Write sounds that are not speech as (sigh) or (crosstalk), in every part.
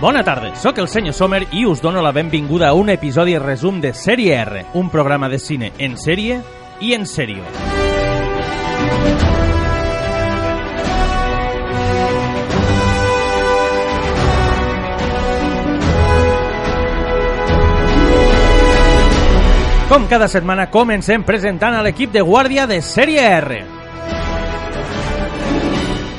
Bona tarda, sóc el senyor Sommer i us dono la benvinguda a un episodi resum de Sèrie R, un programa de cine en sèrie i en sèrio. Com cada setmana comencem presentant a l'equip de guàrdia de Sèrie R.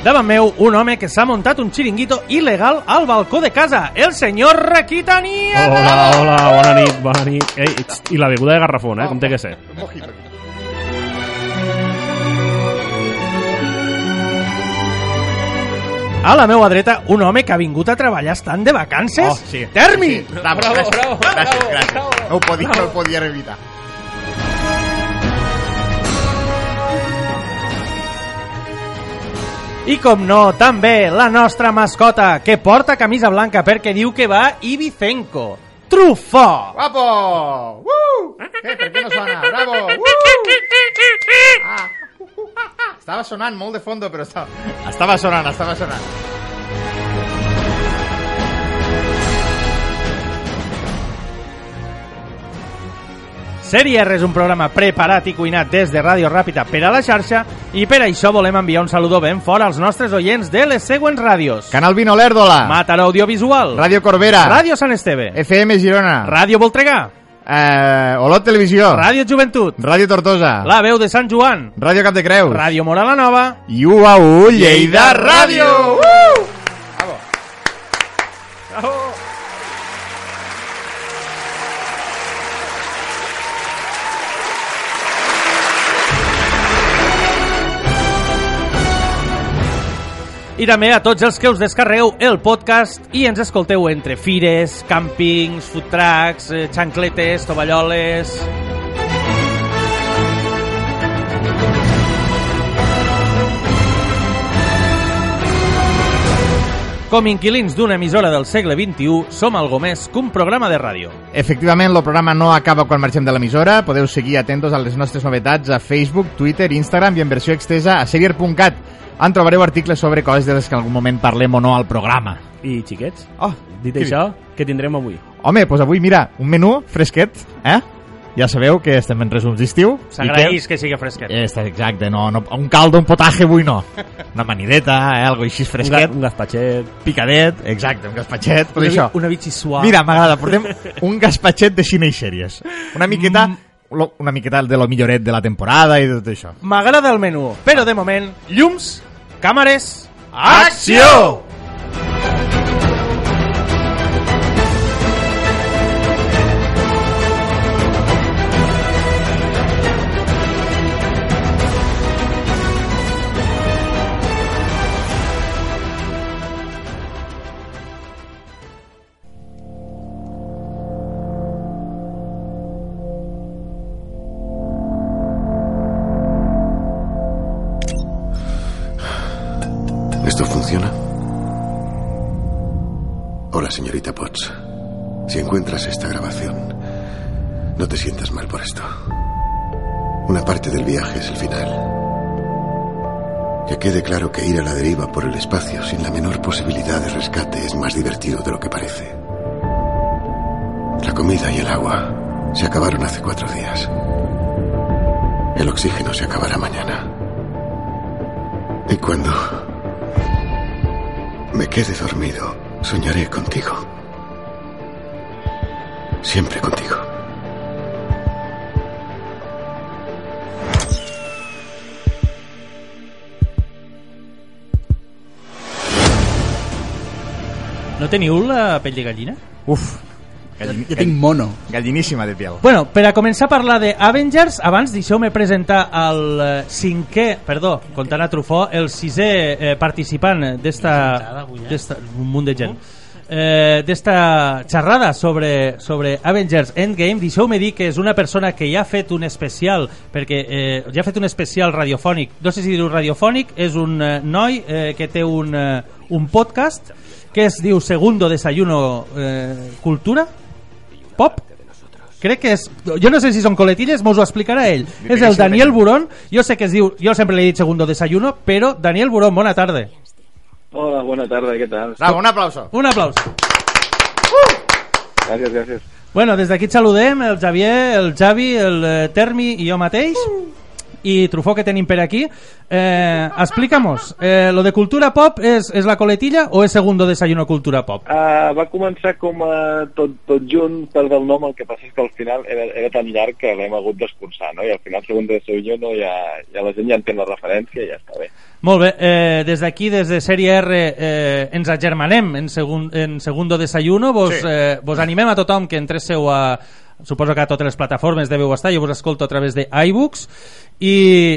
Davant meu, un home que s'ha muntat un xiringuito il·legal al balcó de casa, el senyor Raquitania. Hola, hola, bona nit, bona nit. Ei, txt, I la beguda de garrafón, eh? Com té que ser. A la meva dreta, un home que ha vingut a treballar estant de vacances. Oh, sí. Termi! Sí. Bravo, bravo, bravo, gràcies, gràcies. No ho podia, no ho podia evitar. I com no, també la nostra mascota, que porta camisa blanca perquè diu que va Ibicenco. Trufó! Guapo! Uh! Eh, per què no sona? Bravo! Uh! Ah. Estava sonant molt de fondo, però estava, estava sonant, estava sonant. Sèrie R és un programa preparat i cuinat des de Ràdio Ràpida per a la xarxa i per això volem enviar un saludo ben fort als nostres oients de les següents ràdios. Canal Vino Lérdola, Mataró Audiovisual, Ràdio Corbera, Ràdio Sant Esteve, FM Girona, Ràdio Voltregà, eh, Olot Televisió, Ràdio Joventut, Ràdio Tortosa, La Veu de Sant Joan, Ràdio Cap de Creus, Ràdio Moral la Nova. I UAU Lleida Ràdio! Uh! I també a tots els que us descarregueu el podcast i ens escolteu entre fires, càmpings, food trucks, eh, xancletes, tovalloles... Com inquilins d'una emissora del segle XXI, som algo més que un programa de ràdio. Efectivament, el programa no acaba quan marxem de l'emissora. Podeu seguir atentos a les nostres novetats a Facebook, Twitter, Instagram i en versió extesa a serier.cat. En trobareu articles sobre coses de les que en algun moment parlem o no al programa. I, xiquets, Oh, dit això, què tindrem avui? Home, doncs avui, mira, un menú fresquet, eh? Ja sabeu que estem en resums d'estiu. S'agraeix que sigui fresquet. Que... Està, exacte, no, no, un caldo, un potaje avui no. Una manideta, eh, algo així Un, fresquet, un gaspatxet. picadet, exacte, un gaspatxet, tot Una, això. una bitxi suau. Mira, m'agrada, portem (laughs) un gaspatxet de cine i sèries. Una miqueta, lo, una miqueta de lo milloret de la temporada i tot això. M'agrada el menú, però de moment, llums, càmeres, acció! ¿Esto funciona? Hola, señorita Potts. Si encuentras esta grabación, no te sientas mal por esto. Una parte del viaje es el final. Que quede claro que ir a la deriva por el espacio sin la menor posibilidad de rescate es más divertido de lo que parece. La comida y el agua se acabaron hace cuatro días. El oxígeno se acabará mañana. Y cuando me quede dormido, soñaré contigo. Siempre contigo. No teniu la pell de gallina? Uf, gallin, Jo tinc mono. galliníssima de piel. Bueno, per a començar a parlar de Avengers, abans deixeu-me presentar el eh, cinquè, perdó, comptant a Trufó, el sisè eh, participant d'esta... d'esta- un munt de gent. Eh, d'esta xerrada sobre, sobre Avengers Endgame deixeu-me dir que és una persona que ja ha fet un especial perquè eh, ja ha fet un especial radiofònic no sé si dir radiofònic és un eh, noi eh, que té un, eh, un podcast que es diu Segundo Desayuno eh, Cultura Pop crec que és... Jo no sé si són coletilles, mos ho explicarà ell. És el Daniel Burón. Jo sé que es diu... Jo sempre li he dit segundo desayuno, però Daniel Burón, bona tarda. Hola, buena tarde, ¿qué tal? Bravo, un aplauso. Un aplaus. Gràcies, gràcies. Bueno, des d'aquí et saludem, el Javier, el Javi, el eh, Termi i jo mateix. I Trufó, que tenim per aquí. Eh, Explica-mos, eh, lo de cultura pop és, és la coletilla o és segundo desayuno cultura pop? Uh, va començar com a tot, tot junt per del nom, el que passa és que al final era, era tan llarg que l'hem hagut d'escurçar, no? I al final, segon de Sevilla, no, ja, ja la gent ja entén la referència i ja està bé. Molt bé, eh, des d'aquí, des de Sèrie R, eh, ens agermanem en, segun, en Segundo Desayuno, vos, Sí. eh, vos animem a tothom que entréssiu a, suposo que a totes les plataformes deveu estar, jo vos escolto a través de iBooks i,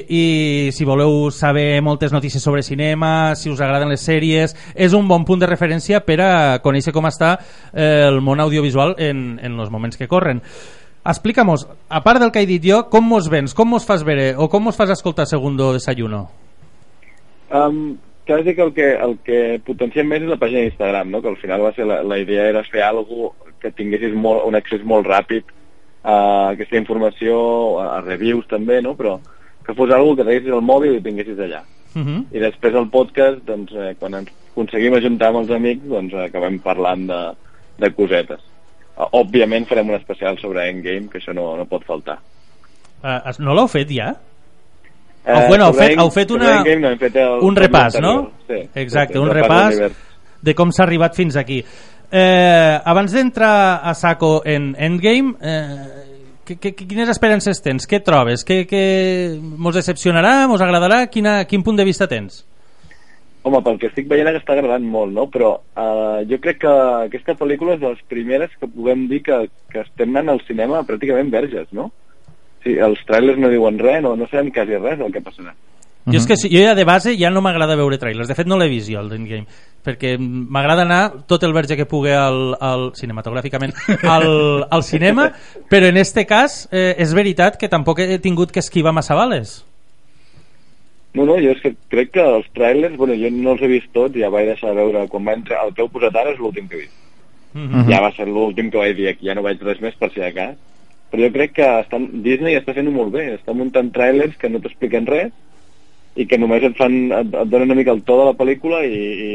i si voleu saber moltes notícies sobre cinema, si us agraden les sèries, és un bon punt de referència per a conèixer com està eh, el món audiovisual en, en els moments que corren. Explica'mos, a part del que he dit jo, com mos vens, com mos fas veure o com mos fas escoltar Segundo Desayuno? Um, que el que, el que potenciem més és la pàgina d'Instagram, no? que al final va ser la, la idea era fer alguna que tinguessis molt, un accés molt ràpid a aquesta informació, a, a reviews també, no? però que fos alguna que traguessis al mòbil i tinguessis allà. Uh -huh. I després el podcast, doncs, eh, quan ens aconseguim ajuntar amb els amics, doncs acabem parlant de, de cosetes. Uh, òbviament farem un especial sobre Endgame, que això no, no pot faltar. Uh, no l'heu fet ja? Eh, Oh, bueno, heu fet, heu fet una, Endgame no, hem fet el, un el repàs, no? Sí, Exacte, sí, un repàs univers. de com s'ha arribat fins aquí. Eh, abans d'entrar a saco en Endgame, eh, que, que, quines esperances tens? Què trobes? Què, què mos decepcionarà? Mos agradarà? Quina, quin punt de vista tens? Home, pel que estic veient està agradant molt, no? Però uh, jo crec que aquesta pel·lícula és de les primeres que puguem dir que, que estem anant al cinema pràcticament verges, no? Sí, els trailers no diuen res, no, no sabem quasi res del que passarà. Jo és que si- jo ja de base ja no m'agrada veure trailers. De fet no l'he vist jo, el d'Endgame. Perquè m'agrada anar tot el verge que pugui al, al cinematogràficament (laughs) al, al cinema, però en este cas eh, és veritat que tampoc he tingut que esquivar massa bales. No, no, jo és que crec que els trailers, bueno, jo no els he vist tots, ja vaig deixar de veure quan va entrar, el que heu posat ara és l'últim que he vist. Mm Mhm. Ja va ser l'últim que vaig dir aquí, ja no vaig res més per si de cas. Però jo crec que estan, Disney està fent-ho molt bé, està muntant trailers que no t'expliquen res i que només et fan, et, et donen una mica el to de la pel·lícula i, i,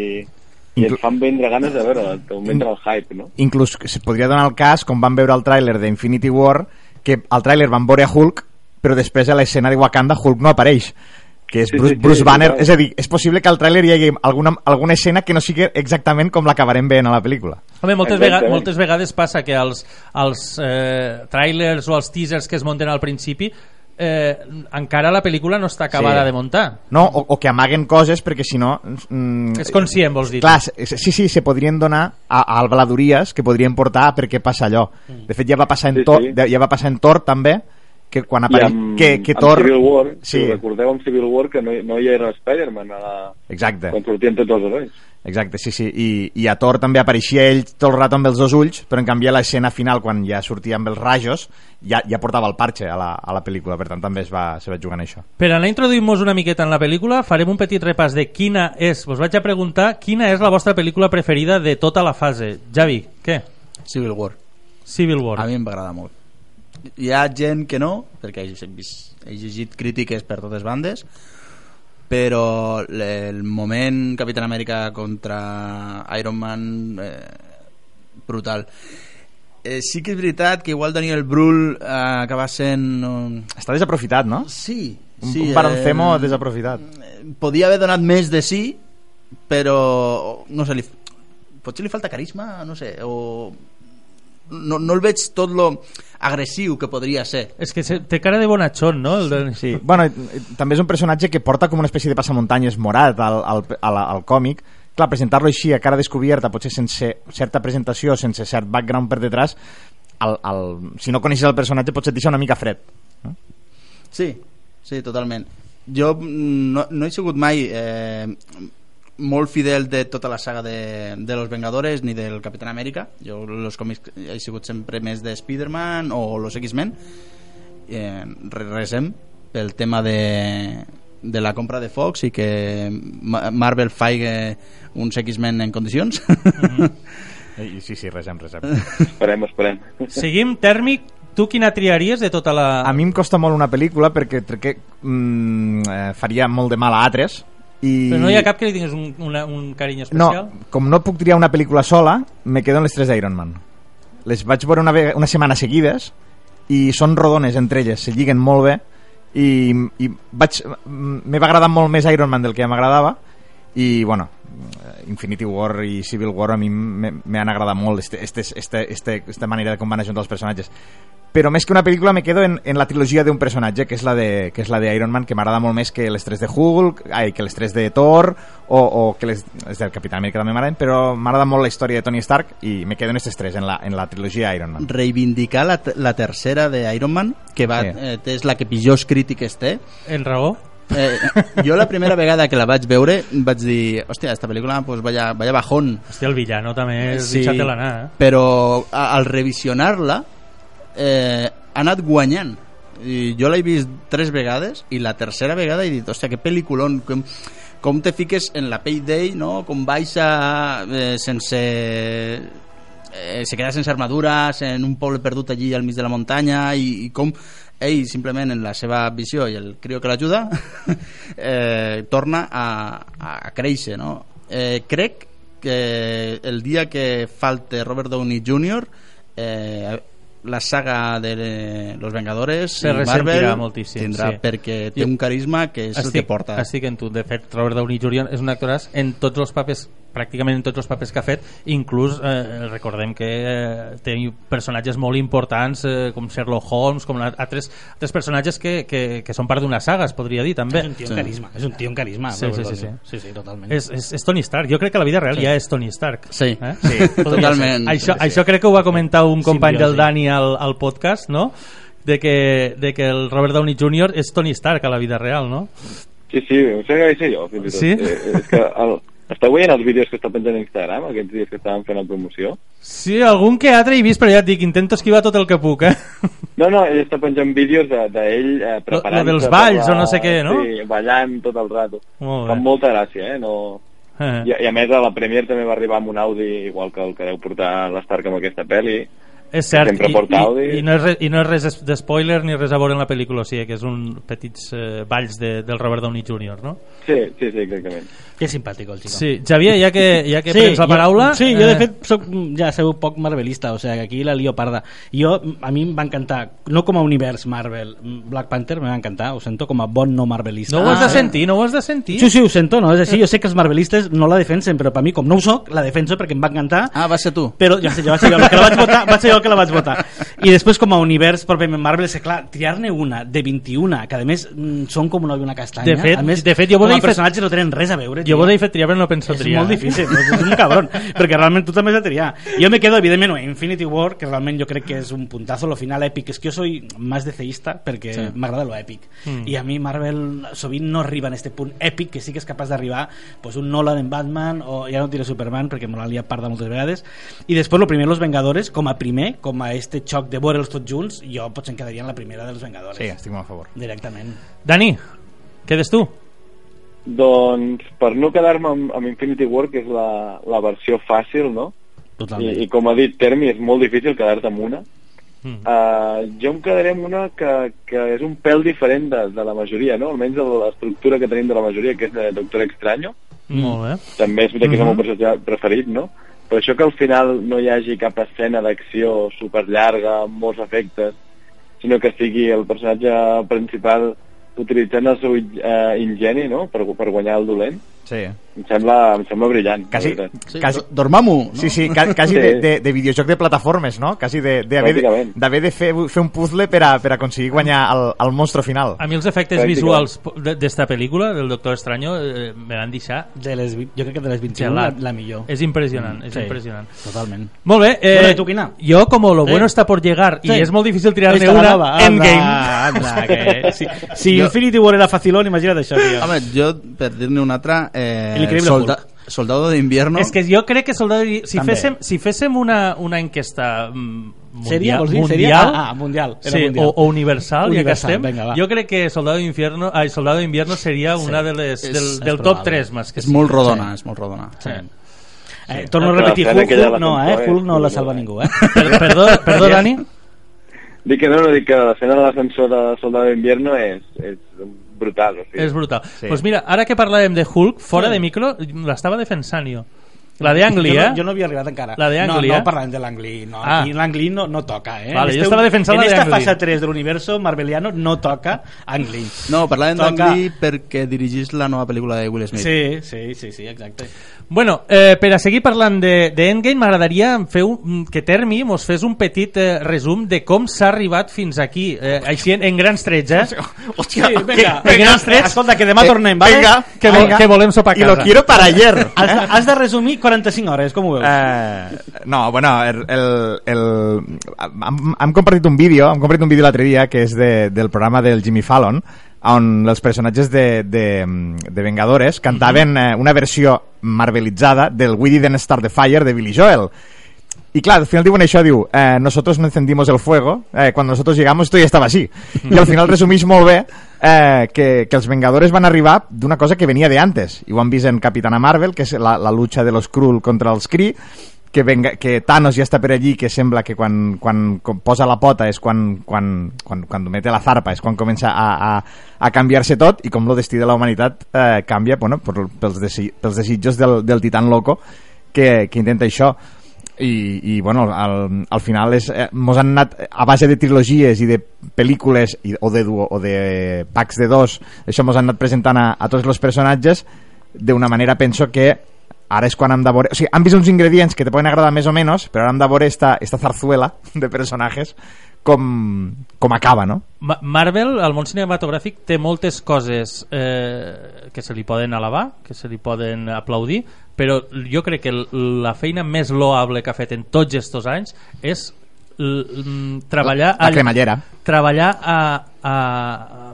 i et fan vendre ganes de veure, t'augmenten el hype, no? Inclús que se podria donar el cas, com van veure el tràiler d'Infinity War, que al tràiler van veure a Hulk, però després a l'escena de Wakanda Hulk no apareix que és Sí, Bruce, sí, sí, Bruce sí, Banner, clar. és a dir, és possible que al tràiler hi hagi alguna, alguna escena que no sigui exactament com l'acabarem veient a la pel·lícula. Home, moltes, Exacte. vegades, moltes vegades passa que els, els eh, trailers o els teasers que es munten al principi eh, encara la pel·lícula no està acabada Sí. de muntar. No? O, o que amaguen coses perquè si no... Mm, És conscient, vols dir? Clar, sí, sí, se podrien donar a, a albaladories que podrien portar a per què passa allò. De fet, ja va passar en, Sí, Thor, sí. ja va passar en Thor també, que quan apareix... amb, que, que amb Thor... Civil War, Sí. si recordeu amb Civil War que no, no hi era Spider-Man a la... Exacte. quan sortien tots els herois. Exacte, sí, sí. I, I a Thor també apareixia ell tot el rato amb els dos ulls, però en canvi a l'escena final, quan ja sortia amb els rajos, ja, ja portava el parche a la, a la pel·lícula, per tant també es va, se va jugar en això. Per anar introduint-nos una miqueta en la pel·lícula, farem un petit repàs de quina és, vos vaig a preguntar, quina és la vostra pel·lícula preferida de tota la fase. Javi, què? Civil War. Civil War. A mi em va agradar molt. Hi ha gent que no, perquè he, vist, he llegit crítiques per totes bandes, però el moment Capitán Amèrica contra Iron Man eh, brutal eh, sí que és veritat que igual Daniel Brühl eh, acaba sent um, Està desaprofitat, no? sí, Un, sí un barancemo eh, desaprofitat. podia haver donat més de sí però no sé li, potser li falta carisma no sé o no, no el veig tot lo agressiu que podria ser És que se- té cara de bonachón, no? El. Sí, bueno, també és un personatge que porta com una espècie de passamuntanyes morat al, al, al, al còmic. Clar, presentar-lo així a cara descoberta, potser sense certa presentació, sense cert background per detrás, el, el, si no coneixes el personatge potser et deixa una mica fred. Sí, sí, totalment. Jo mm, no, no he sigut mai eh, molt fidel de tota la saga de, de Los Vengadores ni del Capitán Amèrica. Jo los còmics he sigut sempre més de Spider-Man o los X-Men. Eh, re- resem pel tema de, de la compra de Fox i que Ma- Marvel faig uns X-Men en condicions. I, sí, sí, resem, resem. Esperem, esperem. Seguim, tèrmic, tu quina triaries de tota la... A mi em costa molt una pel·lícula perquè que mm, eh, faria molt de mal a altres. I... Però no hi ha cap que li tinguis un, una, un carinyo No, especial? com no puc triar una pel·lícula sola, me quedo en les tres d'Iron Man. les vaig veure una, una setmana seguides i són rodones entre elles, se lliguen molt bé i, i vaig m'he va agradar molt més Iron Man del que m'agradava i bueno Infinity War i Civil War a mi me- me han agradat molt este, este, este, este, esta manera de com van ajuntar els personatges però més que una pel·lícula me quedo en, en la trilogia d'un personatge que és la de, que és la de Iron Man que m'agrada molt més que les tres de Hulk ai, que les tres de Thor o, o que les, les del Capità Amèrica també m'agraden però m'agrada molt la història de Tony Stark i me quedo en aquestes tres, en la, en la trilogia Iron Man reivindicar la, la tercera de Iron Man que va, Sí. eh, és la que pitjors crítiques té En raó? eh, jo la primera vegada que la vaig veure vaig dir, hòstia, esta pel·lícula pues, vaya, vaya bajón Hòstia, el villano també és Sí, sí. deixat-te l'anar, eh? però a, al revisionar-la eh, ha anat guanyant i jo l'he vist tres vegades i la tercera vegada he dit, hòstia, que pel·lículon com, com te fiques en la pell d'ell no? com baixa eh, sense eh, se queda sense armadures en un poble perdut allí al mig de la muntanya i, i com ell simplement en la seva visió i el crio que l'ajuda (laughs) eh, torna a, a créixer no? eh, crec que el dia que falte Robert Downey Jr eh, la saga de Los Vengadores Se Marvel moltíssim, tindrà sí. perquè té un carisma que és el que porta Estic en tu. De fet, Robert Downey Jr. és un actoràs en tots els papers, pràcticament en tots els papers que ha fet, inclús eh, recordem que eh, té personatges molt importants eh, com Sherlock Holmes, com altres, altres personatges que, que, que són part d'una saga, es podria dir també. És un tio amb carisma, és un tio amb carisma. Sí, sí, sí, sí, sí, totalment. És, és, és Tony Stark. Jo crec que a la vida real Sí. ja és Tony Stark. Sí, eh? sí, totalment. Això, Sí, això crec que ho va comentar un company Simbiosi. del Dani al, al podcast, no? De que, de que el Robert Downey Jr. és Tony Stark a la vida real, no? Sí, sí, ho sé que sé jo, fins i tot. Sí? Eh, és que el, esteu veient els vídeos que està penjant a Instagram, aquests dies que estàvem fent la promoció? Sí, algun que altre he vist, però ja et dic, intento esquivar tot el que puc, eh? No, no, ell està penjant vídeos d'ell de, d'ell, eh, preparant dels balls o no sé què, no? Sí, ballant tot el rato. Molt Fa molta gràcia, eh? No... Eh. I, I a més a la Premier també va arribar amb un Audi igual que el que deu portar l'Stark amb aquesta pel·li És cert, i, i, i, no és, re- i no és res es- de spoiler ni res a veure en la pel·lícula, o sigui que és un petits eh, balls de, del Robert Downey Jr., no? Sí, sí, sí, exactament. Que simpàtic el xico. Sí, Xavier, ja que, ja que prens la paraula... Jo, sí, jo de eh, fet soc, ja sabeu, poc marvelista, o sigui, que aquí la lio parda. Jo, a mi em va encantar, no com a univers Marvel, Black Panther me va encantar, ho sento com a bon no marvelista. No ho has de Ah, sentir, no ho has de sentir. Sí, sí, ho sento, no? És així, jo sé que els marvelistes no la defensen, però per mi, com no ho soc, la defenso perquè em va encantar, ah, va ser tu però ja sé, jo, va ser jo que la vaig votar, va ser jo que la vaig votar. I després com a univers pròpiament Marvel, és clar, triar-ne una de 21, que a més mm, són com una, una castanya, De fet- a més, de fet, jo vos com a fet- no tenen res a veure. Jo tio. vos he fet triar, però no penso és triar. molt difícil, doncs és un cabron perquè realment tu també has de triar jo me quedo evidentment en Infinity War que realment jo crec que és un puntazo, lo final èpic és que jo soy más deceísta perquè Sí. m'agrada lo èpic Mm. i a mi Marvel sovint no arriba en este punt èpic que sí que és capaç d'arribar pues, un Nolan en Batman o ja no diré Superman perquè me l'ha liat parda moltes vegades i després lo primer Los Vengadores com a primer, com a este xoc de veure'ls tots junts jo potser em quedaria en la primera dels Vengadores Sí, estic molt a favor. directament Dani, què des tu? Doncs per no quedar-me amb, amb Infinity War, que és la, la versió fàcil, no? totalment I, I com ha dit Termi, és molt difícil quedar-te amb una. Mm. Uh, jo em quedaré amb una que, que és un pèl diferent de, de la majoria, no? Almenys de l'estructura que tenim de la majoria, que és de Doctor Extraño. Molt bé. També és veritat que és el meu personatge preferit, no? Però això que al final no hi hagi cap escena d'acció super llarga, amb molts efectes, sinó que sigui el personatge principal utilitzant el seu eh, ingeni, no?, per, per guanyar el dolent, Sí. em sembla, em sembla brillant. la Quasi, sí, quasi, do- dormam-ho no? Sí, sí, ca- quasi Sí. de, de, de videojoc de plataformes, no? Quasi d'haver de, de fer, fer un puzzle per, a, per aconseguir guanyar el, el monstre final. A mi els efectes visuals de- d'esta pel·lícula, del Doctor Extraño, eh, me van deixar... de les, jo crec que de les 21 la, la millor És impressionant, és Sí. impressionant. totalment Molt bé, eh, Bueno, ¿y tú, Quina? yo como lo bueno ¿Eh? está por llegar y Sí. es muy difícil tirarme Esta una nova, Endgame. anda, anda, que (laughs) si, si Jo- Infinity War era facilón, imagina't això, tio. Home, jo, per dir-ne un altre, eh, El increïble solda Soldado de Invierno... És que jo crec que Soldado de... si, També. féssim, si féssim una, una enquesta mm, mundial, Seria, vols dir? mundial, Seria? Ah, ah, mundial. Era sí, mundial. O, o universal, Universal, ja que estem, venga, va. jo crec que Soldado de Invierno, ai, Soldado de Invierno seria una de les, és- del, és del top probable. 3 més que És sí. molt rodona, és molt rodona. Sí. Eh, torno a La repetir, Hulk, Hulk no, eh? Hulk no la salva ningú, eh? (laughs) Per, perdó, perdó, Dani? Dic que no, no, dic que l'escena de l'ascensor de Soldado d'Invierno és, és brutal. O sigui. És brutal. Sí. pues mira, ara que parlàvem de Hulk, fora de micro, l'estava defensant jo. La de Ang Lee, jo, eh? no, jo no havia arribat encara. La de Ang no, no eh? parlem de l'Ang Lee. No, Ah. aquí l'Ang Lee no, no toca, eh? Vale, En jo estava defensant la En de esta fase 3 de l'universo marveliano no toca Ang Lee. No, parlàvem Toca- d'Ang Lee perquè dirigís la nova pel·lícula de Will Smith. Sí, sí, sí, sí, exacte. Bueno, eh, per a seguir parlant de, de Endgame, m'agradaria fer un, que Termi mos fes un petit eh, resum de com s'ha arribat fins aquí, eh, així en, en grans trets, eh? (laughs) Hòstia, Sí, vinga, en grans trets, Escolta, que demà tornem, vale? Venga, que, venga. que volem sopar a Y lo casa. quiero para ayer. Has, de, has de resumir 45 hores, com ho veus? Eh, no, bueno, el, el, el, hem, hem compartit un vídeo, hem compartit un vídeo l'altre dia que és de, del programa del Jimmy Fallon on els personatges de, de, de Vengadores cantaven eh, una versió marvelitzada del We Didn't Start the Fire de Billy Joel y claro, al final diuen això, diu, eh, nosotros no encendimos el fuego, eh, cuando nosotros llegamos esto ya estaba así. (laughs) I al final resumís molt bé eh, que, que els Vengadores van arribar d'una cosa que venia de antes. I ho han vist en Capitana Marvel, que és la, la lucha de los Skrull contra els Kree, que, venga, que Thanos ja està per allí, que sembla que quan, quan, quan posa la pota és quan, quan, quan, quan mete la zarpa, és quan comença a, a, a canviar-se tot, i com el destí de la humanitat eh, canvia bueno, pels, desi, pels desitjos del, del titan loco que, que intenta això i, i bueno, al, al final és, eh, mos han anat a base de trilogies i de pel·lícules i, o, de, duo, o de packs de dos això mos han anat presentant a, a tots els personatges d'una manera penso que ara és quan hem de veure... O sigui, han vist uns ingredients que te poden agradar més o menys, però ara hem de veure esta, esta zarzuela de personatges com, com acaba, no? Ma Marvel, al món cinematogràfic, té moltes coses eh, que se li poden alabar, que se li poden aplaudir, però jo crec que la feina més loable que ha fet en tots estos anys és l- treballar La cremallera. treballar a, a,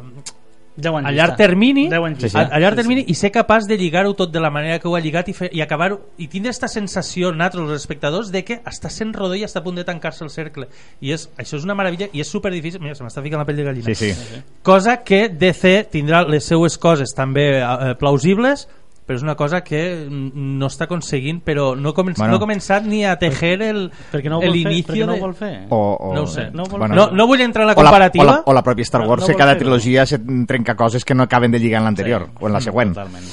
10 anys a llarg termini, 10 anys Sí, sí. a, a llarg Sí, termini sí. i ser capaç de lligar-ho tot de la manera que ho ha lligat i, fer, i acabar i tindre aquesta sensació nosaltres els espectadors de que està sent rodó i està a punt de tancar-se el cercle i és, això és una meravella i és super difícil mira, se m'està ficant la pell de gallina Sí, sí. cosa que DC tindrà les seues coses també eh, plausibles però és una cosa que mm, no està aconseguint però no, comença, Bueno. no ha començat ni a tejer el, Perquè no ho el vol fer? inicio Perquè no de... ho vol fer? O, o, No ho sé. No vol no, no vull entrar en la o la, o, comparativa la, o la pròpia Star No- Wars, no que vol cada trilogia se trenca coses que no acaben de lligar en l'anterior Sí. o en la següent. Totalment.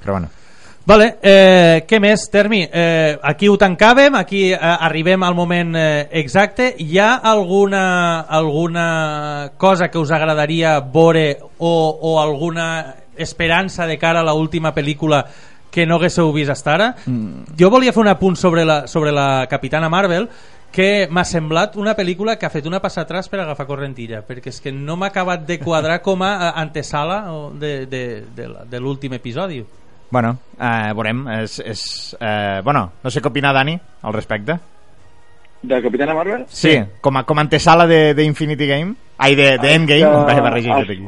Però bueno. Vale, eh, què més, Termi? Eh, aquí ho tancàvem, aquí eh, arribem al moment eh, exacte. Hi ha alguna, alguna cosa que us agradaria veure o, o alguna esperança de cara a la última pel·lícula que no haguéssiu vist hasta ara? Mm. Jo volia fer un apunt sobre la, sobre la Capitana Marvel que m'ha semblat una pel·lícula que ha fet una passa atrás per agafar correntilla perquè és que no m'ha acabat de quadrar (laughs) com a eh, antesala o de, de, de, de l'últim episodi Bueno, eh, veurem. És, és, eh, bueno, no sé què opina Dani al respecte. De Capitana Marvel? Sí, com a, com a antesala de, de Infinity Game. Ai, de, de Endgame. Ah, ah, tot aquí.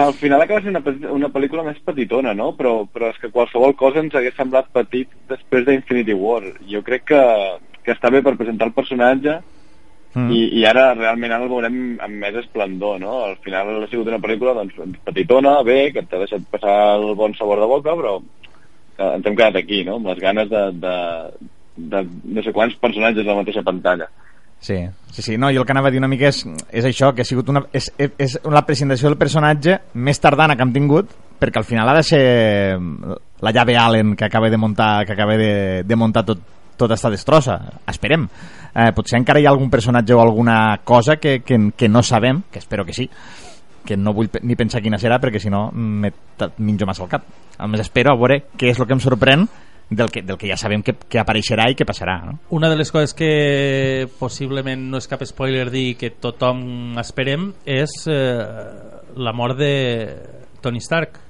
Al final acaba sent una, una pel·lícula més petitona, no? Però, però és que qualsevol cosa ens hagués semblat petit després d'Infinity War. Jo crec que, que està bé per presentar el personatge Mm. i, i ara realment ara el veurem amb més esplendor, no? Al final ha sigut una pel·lícula doncs, petitona, bé, que t'ha deixat passar el bon sabor de boca, però que ens hem quedat aquí, no? Amb les ganes de, de, de no sé quants personatges a la mateixa pantalla. Sí, sí, sí. No, jo el que anava a dir una mica és, és això, que ha sigut una, és, és, la presentació del personatge més tardana que hem tingut, perquè al final ha de ser la llave Allen que acaba de muntar, que acaba de, de muntar tot, tota esta destrossa. Esperem. Eh, potser encara hi ha algun personatge o alguna cosa que, que, que no sabem, que espero que sí, que no vull ni pensar quina serà perquè si no me minjo massa el cap. A més espero a veure què és el que em sorprèn del que, del que ja sabem que, que apareixerà i que passarà. No? Una de les coses que possiblement no és cap spoiler dir que tothom esperem és eh, la mort de Tony Stark.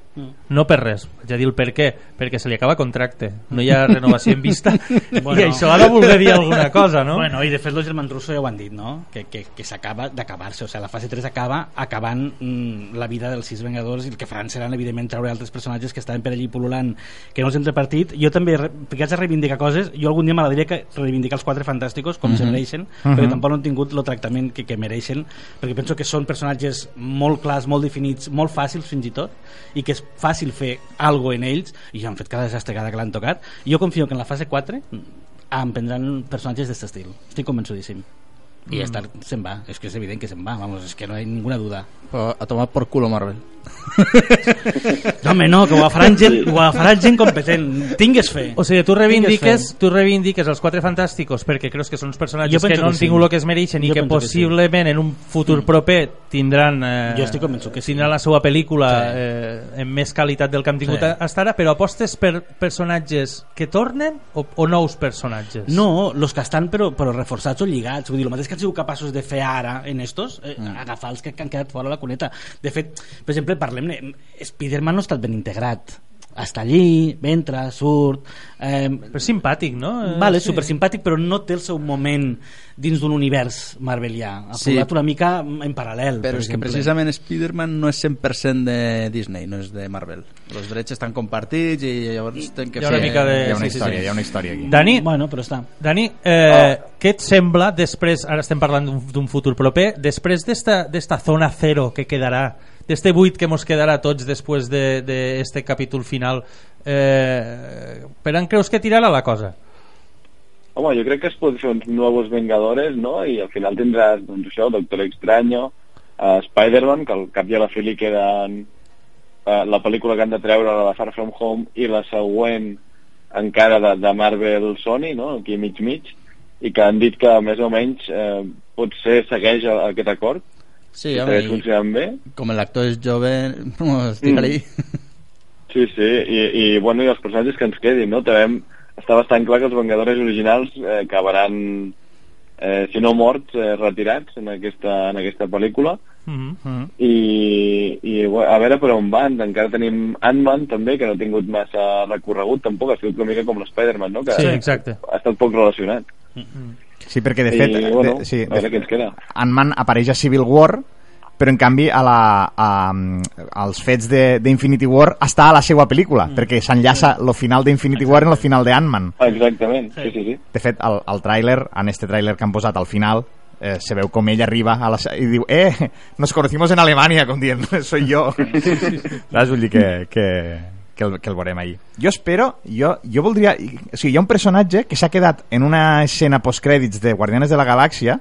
No per res, ja dir el per què, perquè se li acaba contracte, no hi ha renovació en vista (laughs) Bueno. i això ha de voler dir alguna cosa, no? Bueno, i de fet los germans Russo ja ho han dit, no? Que, que, que s'acaba d'acabar-se, o sigui, la fase 3 acaba acabant mm, la vida dels sis Vengadors i el que faran seran, evidentment, treure altres personatges que estaven per allí pol·lulant, que no els hem repartit. Jo també, haig de reivindicar coses, jo algun dia m'agradaria que reivindicar els quatre fantàsticos com se mereixen, perquè tampoc no han tingut el tractament que, que mereixen, perquè penso que són personatges molt clars, molt definits, molt fàcils fins i tot, i que és fàcil fer algo en ells, i han fet cada desastre cada que l'han tocat. Jo confio que en la fase 4 mm, em prendran personatges d'aquest estil. Estic convençudíssim. I Stark se'n va, és que és evident que se'n va vamos, és que no hi ha ninguna duda Però a tomar por culo Marvel. (laughs) no home no, que ho agafaran gent, ho agafaran gent competent tingues fe O sigui, tu reivindiques, tu reivindiques els Quatre Fantàsticos perquè creus que són uns personatges que no han sí. tingut el que es mereixen i que penso que sí. possiblement en un futur proper tindran eh, Jo estic convençut que sí. tindran la seva pel·lícula Sí. eh, amb més qualitat del que han tingut Sí. hasta ara, però apostes per personatges que tornen o, o nous personatges? No, los que estan però, però reforçats o lligats. Vull dir, el mateix que han sigut capaços de fer ara en estos, eh, Mm. agafar els que, han quedat fora la cuneta. De fet, per exemple, parlem-ne, Spider-Man no ha estat ben integrat. Està allí, entra, surt... Eh, Però és simpàtic, no? Eh, Vale, sí. super simpàtic, però no té el seu moment dins d'un univers marvelià. Ha Sí. sí. una mica en paral·lel. Però per és que exemple. precisament Spider-Man no és 100% de Disney, no és de Marvel. Els drets estan compartits i llavors tenen que Hi ha una fer... mica de- Hi ha una sí, sí, història, sí. hi ha una història aquí. Dani, Bueno, però està. Dani eh, què et sembla després, ara estem parlant d'un- futur proper, després d'esta d'esta zona cero que quedarà, d'este buit que mos quedarà tots després d'este de, este capítol final, eh, per on creus que tirarà la cosa? Home, jo crec que es pot fer uns nous Vengadores, no? I al final tindràs, doncs això, Doctor Extraño, uh, Spider-Man, que al cap i a la fi li queden uh, la pel·lícula que han de treure, la de Far From Home, i la següent encara de, de Marvel Sony, no? Aquí mig mig, i que han dit que més o menys eh, potser segueix aquest acord, Sí, que home, funcionant bé. com l'actor és jove, (laughs) no, estic-li. Sí, sí, i, i, bueno, i els personatges que ens quedin, no? També està bastant clar que els Vengadores originals eh, acabaran, eh, si no morts, eh, retirats en aquesta, en aquesta pel·lícula. Mm -hmm. I, i a veure per on van. Encara tenim Ant-Man també, que no ha tingut massa recorregut tampoc, ha sigut una mica com l'Spider-Man, no? Que Sí, exacte. ha estat poc relacionat. Sí, perquè de fet, I, bueno, de, sí, a veure de, què ens queda. Ant-Man apareix a Civil War però en canvi a la, a, als fets de- d'Infinity War està a la seva pel·lícula, mm. perquè s'enllaça el final d'Infinity War en el final de Ant-Man Exactament, sí, sí, sí. de fet, el, el tràiler, en este tràiler que han posat al final eh, se veu com ell arriba a la, i diu, eh, nos conocimos en Alemania com dient, (laughs) soy yo saps? vull dir que, que, que, el, que el veurem ahir jo espero, jo, jo voldria o sigui, hi ha un personatge que s'ha quedat en una escena postcrèdits de Guardianes de la Galàxia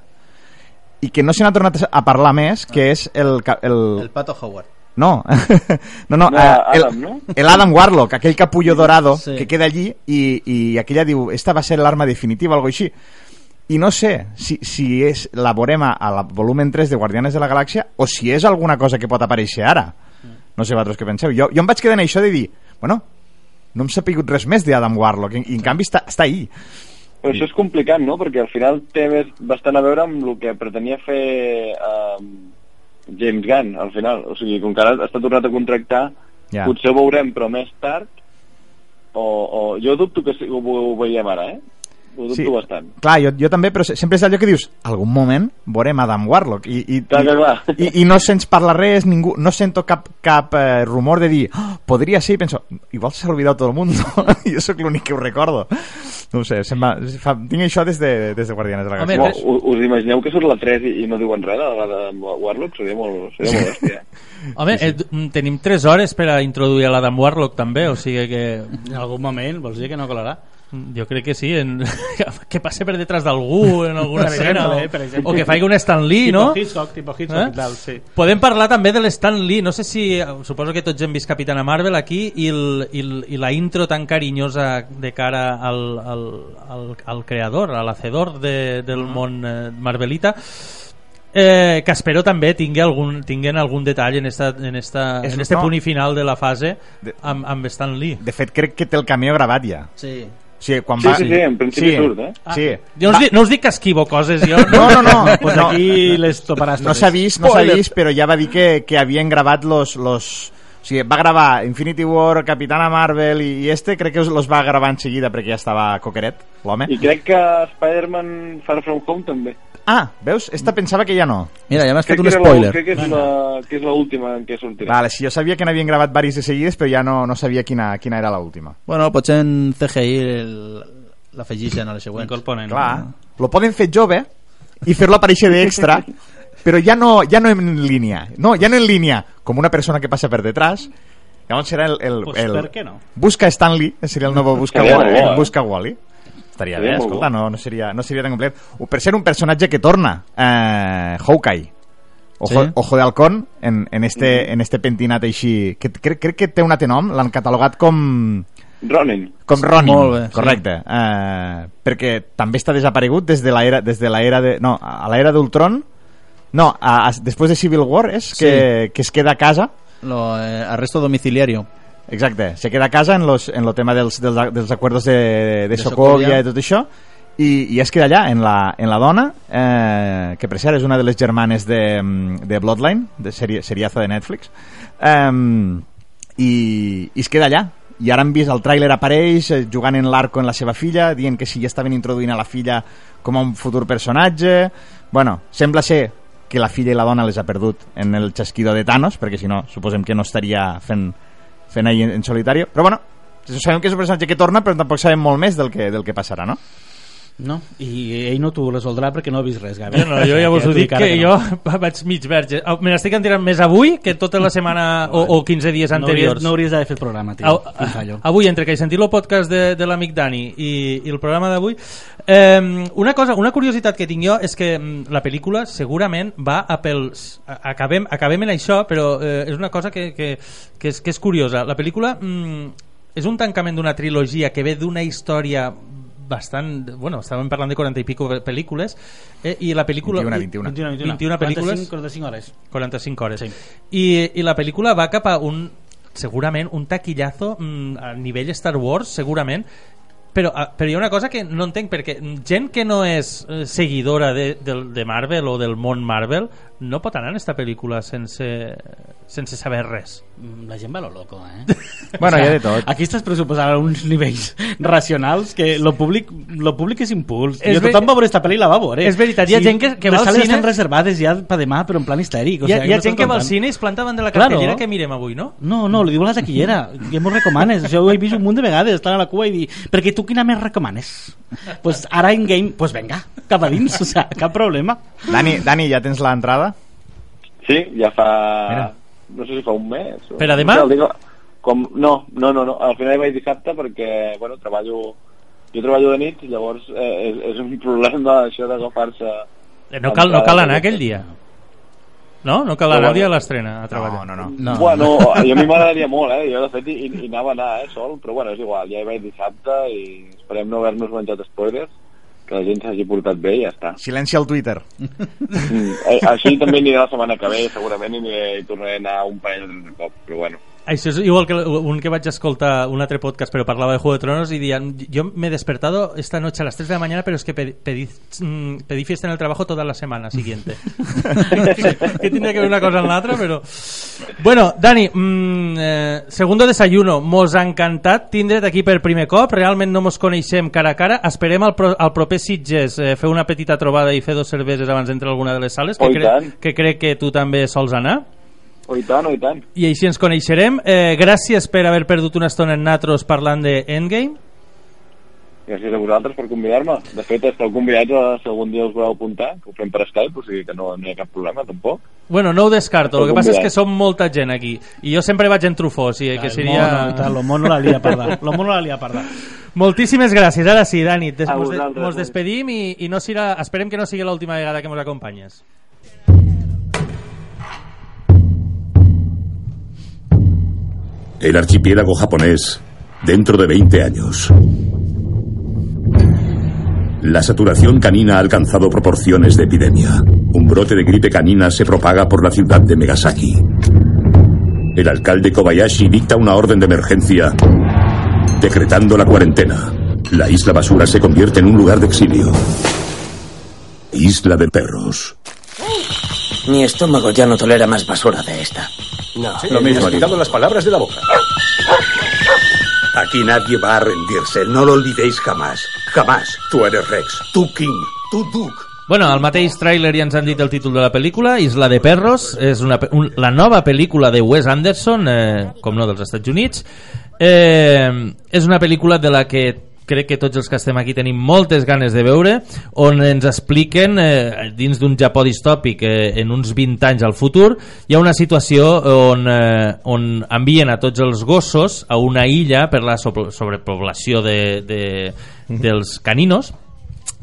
i que no se n'ha tornat a parlar més que és el, el, El Pato Howard. no, (laughs) no, no, No, eh, el, Adam, no? el Adam Warlock, aquell capullo dorado Sí. que queda allí i, i aquella diu, esta va ser l'arma definitiva, algo així. I no sé si, si és la veurem a, a la volumen 3 de Guardianes de la Galàxia o si és alguna cosa que pot aparèixer ara. No sé vosaltres què penseu. Jo, jo em vaig quedar en això de dir, bueno, no hem sapigut res més d'Adam Warlock i, i en canvi està, està ahí. Però això és complicat, no? Perquè al final té més, bastant a veure amb el que pretenia fer um, James Gunn, al final. O sigui, com que ara està tornat a contractar, Ja. potser ho veurem, però més tard, o, o jo dubto que ho, ho veiem ara, eh? Ho dubto Sí. bastant. Clar, jo, jo també, però se- sempre és allò que dius, algun moment veurem Adam Warlock i, i, Clar, clar, clar. i, i no se'ns parla res, ningú, no sento cap, cap eh, rumor de dir, oh, podria ser, i penso, igual s'ha oblidat tot el món, (laughs) jo sóc l'únic que ho recordo. No ho sé, se'm va, fa, tinc això des de, des de Guardianes de la Home, Galàxia. Us, us imagineu que surt la 3 i, i no diuen res de la de Warlock? Seria molt, seria molt bèstia. Home, eh, d- tenim 3 hores per a introduir a l'Adam Warlock també, o sigui que En algun moment, vols dir que no colarà? Jo crec que sí, en... (laughs) que passe per detrás d'algú en alguna Per escena exemple, o, eh, per exemple. o que faci un Stan Lee, no? Tipo Hitchcock, tipo Hitchcock Eh? tal, sí. Podem parlar també de l'Stan Lee, no sé si, suposo que tots hem vist Capitana Marvel aquí i, el, i, el, i la intro tan carinyosa de cara al, al, al, al creador, al hacedor de, del món eh, marvelita eh, que espero també tingui algun, tinguen algun detall en, esta, en, esta, És- en este no. punt i final de la fase De- amb, amb Stan Lee De fet, crec que té el cameo gravat ja. Sí. O sigui, quan Sí, va... sí, sí, en principi surt, eh? Sí. no us, dic, no us dic que esquivo coses jo, No, no, no. (laughs) Pues no. aquí les toparàs no s'ha vist, no s'ha vist, però ja va dir que, que havien gravat los, los... O sigui, va gravar Infinity War, Capitana Marvel i, i este crec que us- los va gravar en seguida perquè ja estava coqueret, l'home. I crec que Spider-Man Far From Home també. Ah, veus? Esta pensava que ja no. Mira, ja m'has fet un spoiler. la, crec que és, la, que és l'última en què sortirà. Vale, si jo sabia que n'havien gravat varis de seguides, però ja no, no sabia quina, quina era l'última. Bueno, potser en CGI el- l'afegixen a les següents. Incorporen. Clar, lo poden fer jove i fer-lo aparèixer d'extra, (laughs) però ja no, ja no en línia. No, ja no en línia, com una persona que passa per detrás. Llavors serà el... el, Pues, el per què no? Busca Stanley, seria el nou Busca, bo, eh? Busca Wally. Estaria Seria bé, escolta, no, no, seria, no seria tan complet. O Per ser un personatge que torna, eh, Hawkeye, Ojo, Sí. Ojo de Halcón, en, en, este, en este pentinat així... Que, crec, crec que té un altre nom, l'han catalogat com... Ronin. Com Ronin, Molt bé, sí. correcte. Eh, perquè també està desaparegut des de l'era des de la era de no, a l'era d'Ultron. No, a, a, després de Civil War és que, que es queda a casa. Lo, eh, arresto domiciliario. Exacte, se queda a casa en los en lo tema dels dels, dels acuerdos de, de, De Sokovia i tot això i, i es queda allà en la, en la dona eh, que per cert és una de les germanes de, de Bloodline de seri, seriaza de Netflix eh, i, i es queda allà. I ara hem vist el tràiler apareix eh, jugant en l'arco en la seva filla dient que si ja estaven introduint a la filla com a un futur personatge. Bueno, sembla ser que la filla i la dona les ha perdut en el xasquido de Thanos perquè si no suposem que no estaria fent fent ahí en, en solitari però bueno, sabem que és un personatge que torna però tampoc sabem molt més del que, del que passarà no? No, i ell no t'ho resoldrà perquè no ha vist res, Gavi. Jo, no, jo ja vos ho dic ara que no. (laughs) jo vaig mig verge. Oh, Me n'estic enterant més avui que tota la setmana o, o 15 dies No hauries, anteriors. no hauries d'haver fet programa, tio. Au, avui, entre que he sentit el podcast de, de l'amic Dani i, i el programa d'avui, eh, una cosa, una curiositat que tinc jo és que la pel·lícula segurament va a pels... Acabem, acabem en això, però eh, és una cosa que, que, que, és, que és curiosa. La pel·lícula mm, és un tancament d'una trilogia que ve d'una història bastant... Bueno, estàvem parlant de 40 i pico pel·lícules eh, i la pel·lícula... 21, 21. 21, 21 pel·lícules 45, 45 hores. 45 hores. Sí. I, I la pel·lícula va cap a un segurament un taquillazo mm, a nivell Star Wars, segurament però, ah, però hi ha una cosa que no entenc perquè gent que no és eh, seguidora de, de, de Marvel o del món Marvel no pot anar en esta pel·lícula sense, sense saber res Mm, La gent va lo loco, eh? (laughs) Bueno, hi ha de tot. Aquí estàs pressuposant uns nivells racionals que lo públic, lo públic és impuls. És jo, tothom ver- va veure esta pel·li i la va veure. És veritat, hi ha gent que- que va les al cine- estan reservades ja per demà, però en plan histèric. O hi ha, sigui, hi ha no gent que va al cine i es planta davant de la Claro. cartellera que mirem avui, no? No, no, li diu la taquillera, que m'ho recomanes. Això ho he vist un munt de vegades, estar a la cua i dir, perquè tu quina més recomanes? pues ara in game, pues venga, cap a dins, o sea, cap problema. Dani, Dani, ja tens l'entrada? Sí, ja fa... Mira. No sé si fa un mes. O... Per a demà? No, dic- com... no, no, no, no, al final hi vaig dissabte perquè, bueno, treballo... Jo treballo de nit, llavors eh, és, és un problema (laughs) això d'agafar-se... Eh, No cal, no cal anar aquell dia. No? No cal anar el dia de l'estrena a treballar. No, no, no. No. Bueno, a mi m'agradaria molt, eh? Jo, de fet, hi, hi anava a anar, eh, sol, però bueno, és igual, ja hi vaig dissabte i esperem no haver-nos menjat spoilers, que la gent s'hagi portat bé i ja està. Silenci al Twitter. Mm, així també aniré la setmana que ve, segurament, i tornaré a anar un parell de cop, però bueno. Això és igual que un que vaig escoltar un altre podcast però parlava de Juego de Tronos y decían yo me he despertado esta noche a las 3 de la mañana pero es que pedí, pedí, mm, pedí fiesta en el trabajo toda la semana siguiente (laughs) que tendría que ver una cosa en la otra pero bueno Dani mm, eh, segundo desayuno. Mos ha encantat tindre't aquí per primer cop. Realment no mos coneixem cara a cara. Esperem al, pro, al proper Sitges eh, fer una petita trobada i fer dos cerveses abans d'entrar a alguna de les sales que, Oh, i tant. que crec que tu també sols anar Oh, i tant, oh, i tant. i així ens coneixerem. Eh, gràcies per haver perdut una estona en natros parlant de Endgame. Gràcies a vosaltres per convidar-me. De fet, esteu convidats a si algun dia us voleu apuntar, que ho fem per Skype, o sigui que no, no hi ha cap problema, tampoc. Bueno, no ho descarto, el que passa és que som molta gent aquí i jo sempre vaig en trufó, o sigui que El seria... lo mono la lia parda. Lo mono la lia parda. Moltíssimes gràcies, ara sí, Dani, des, mos, de, mos despedim i, i no serà, esperem que no sigui l'última vegada que mos acompanyes. El archipiélago japonés dentro de 20 años. La saturación canina ha alcanzado proporciones de epidemia. Un brote de gripe canina se propaga por la ciudad de Megasaki. El alcalde Kobayashi dicta una orden de emergencia decretando la cuarentena. La isla basura se convierte en un lugar de exilio. Isla de perros. Mi estómago ya no tolera más basura de esta. Lo mismo digo. las palabras de la boca. Aquí nadie va a rendirse, no lo olvidéis jamás. Jamás. Tú eres Rex, tú King, tú Duke. Bueno, al mateix tràiler ja ens han dit el títol de la pel·lícula, Isla de Perros, és una, un, la nova pel·lícula de Wes Anderson, eh, com no dels Estats Units. Eh, és una pel·lícula de la que crec que tots els que estem aquí tenim moltes ganes de veure, on ens expliquen, eh, dins d'un Japó distòpic eh, en uns 20 anys al futur, hi ha una situació on, eh, on envien a tots els gossos a una illa per la sobre- sobrepoblació de, de, dels caninos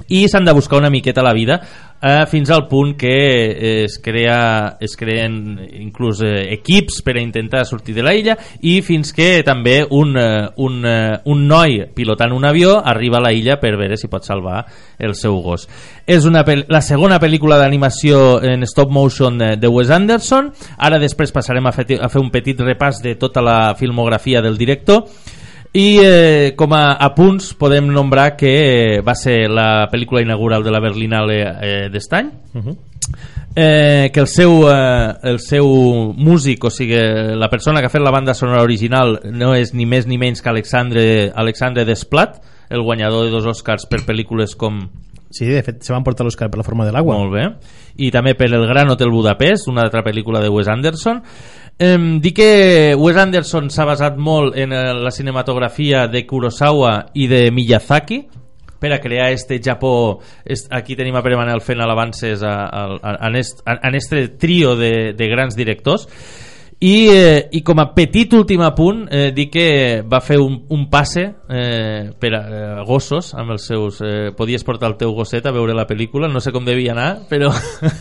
i s'han de buscar una miqueta la vida eh, fins al punt que eh, es, crea, es creen inclús eh, equips per a intentar sortir de la illa i fins que també un, eh, un, eh, un noi pilotant un avió arriba a la illa per veure si pot salvar el seu gos. És una la segona pel·lícula d'animació en stop motion de, de Wes Anderson. Ara després passarem a fer, a fer un petit repàs de tota la filmografia del director i eh, com a apunts podem nombrar que eh, va ser la pel·lícula inaugural de la Berlinale eh, d'estany eh, que el seu, eh, el seu músic, o sigui, la persona que ha fet la banda sonora original no és ni més ni menys que Alexandre, Alexandre Desplat, el guanyador de dos Oscars per pel·lícules com Sí, de fet, se van portar l'Oscar per la forma de l'agua. molt bé. I també per El Gran Hotel Budapest, una altra pel·lícula de Wes Anderson. Em, dir que Wes Anderson s'ha basat molt en eh, la cinematografia de Kurosawa i de Miyazaki per a crear este Japó. Est, aquí tenim a Pere Manel fent alabances a, a, a, a, en este trio de, de grans directors i, eh, i com a petit últim apunt eh, dir que va fer un, un passe eh, per a eh, gossos amb els seus eh, podies portar el teu gosset a veure la pel·lícula no sé com devia anar però,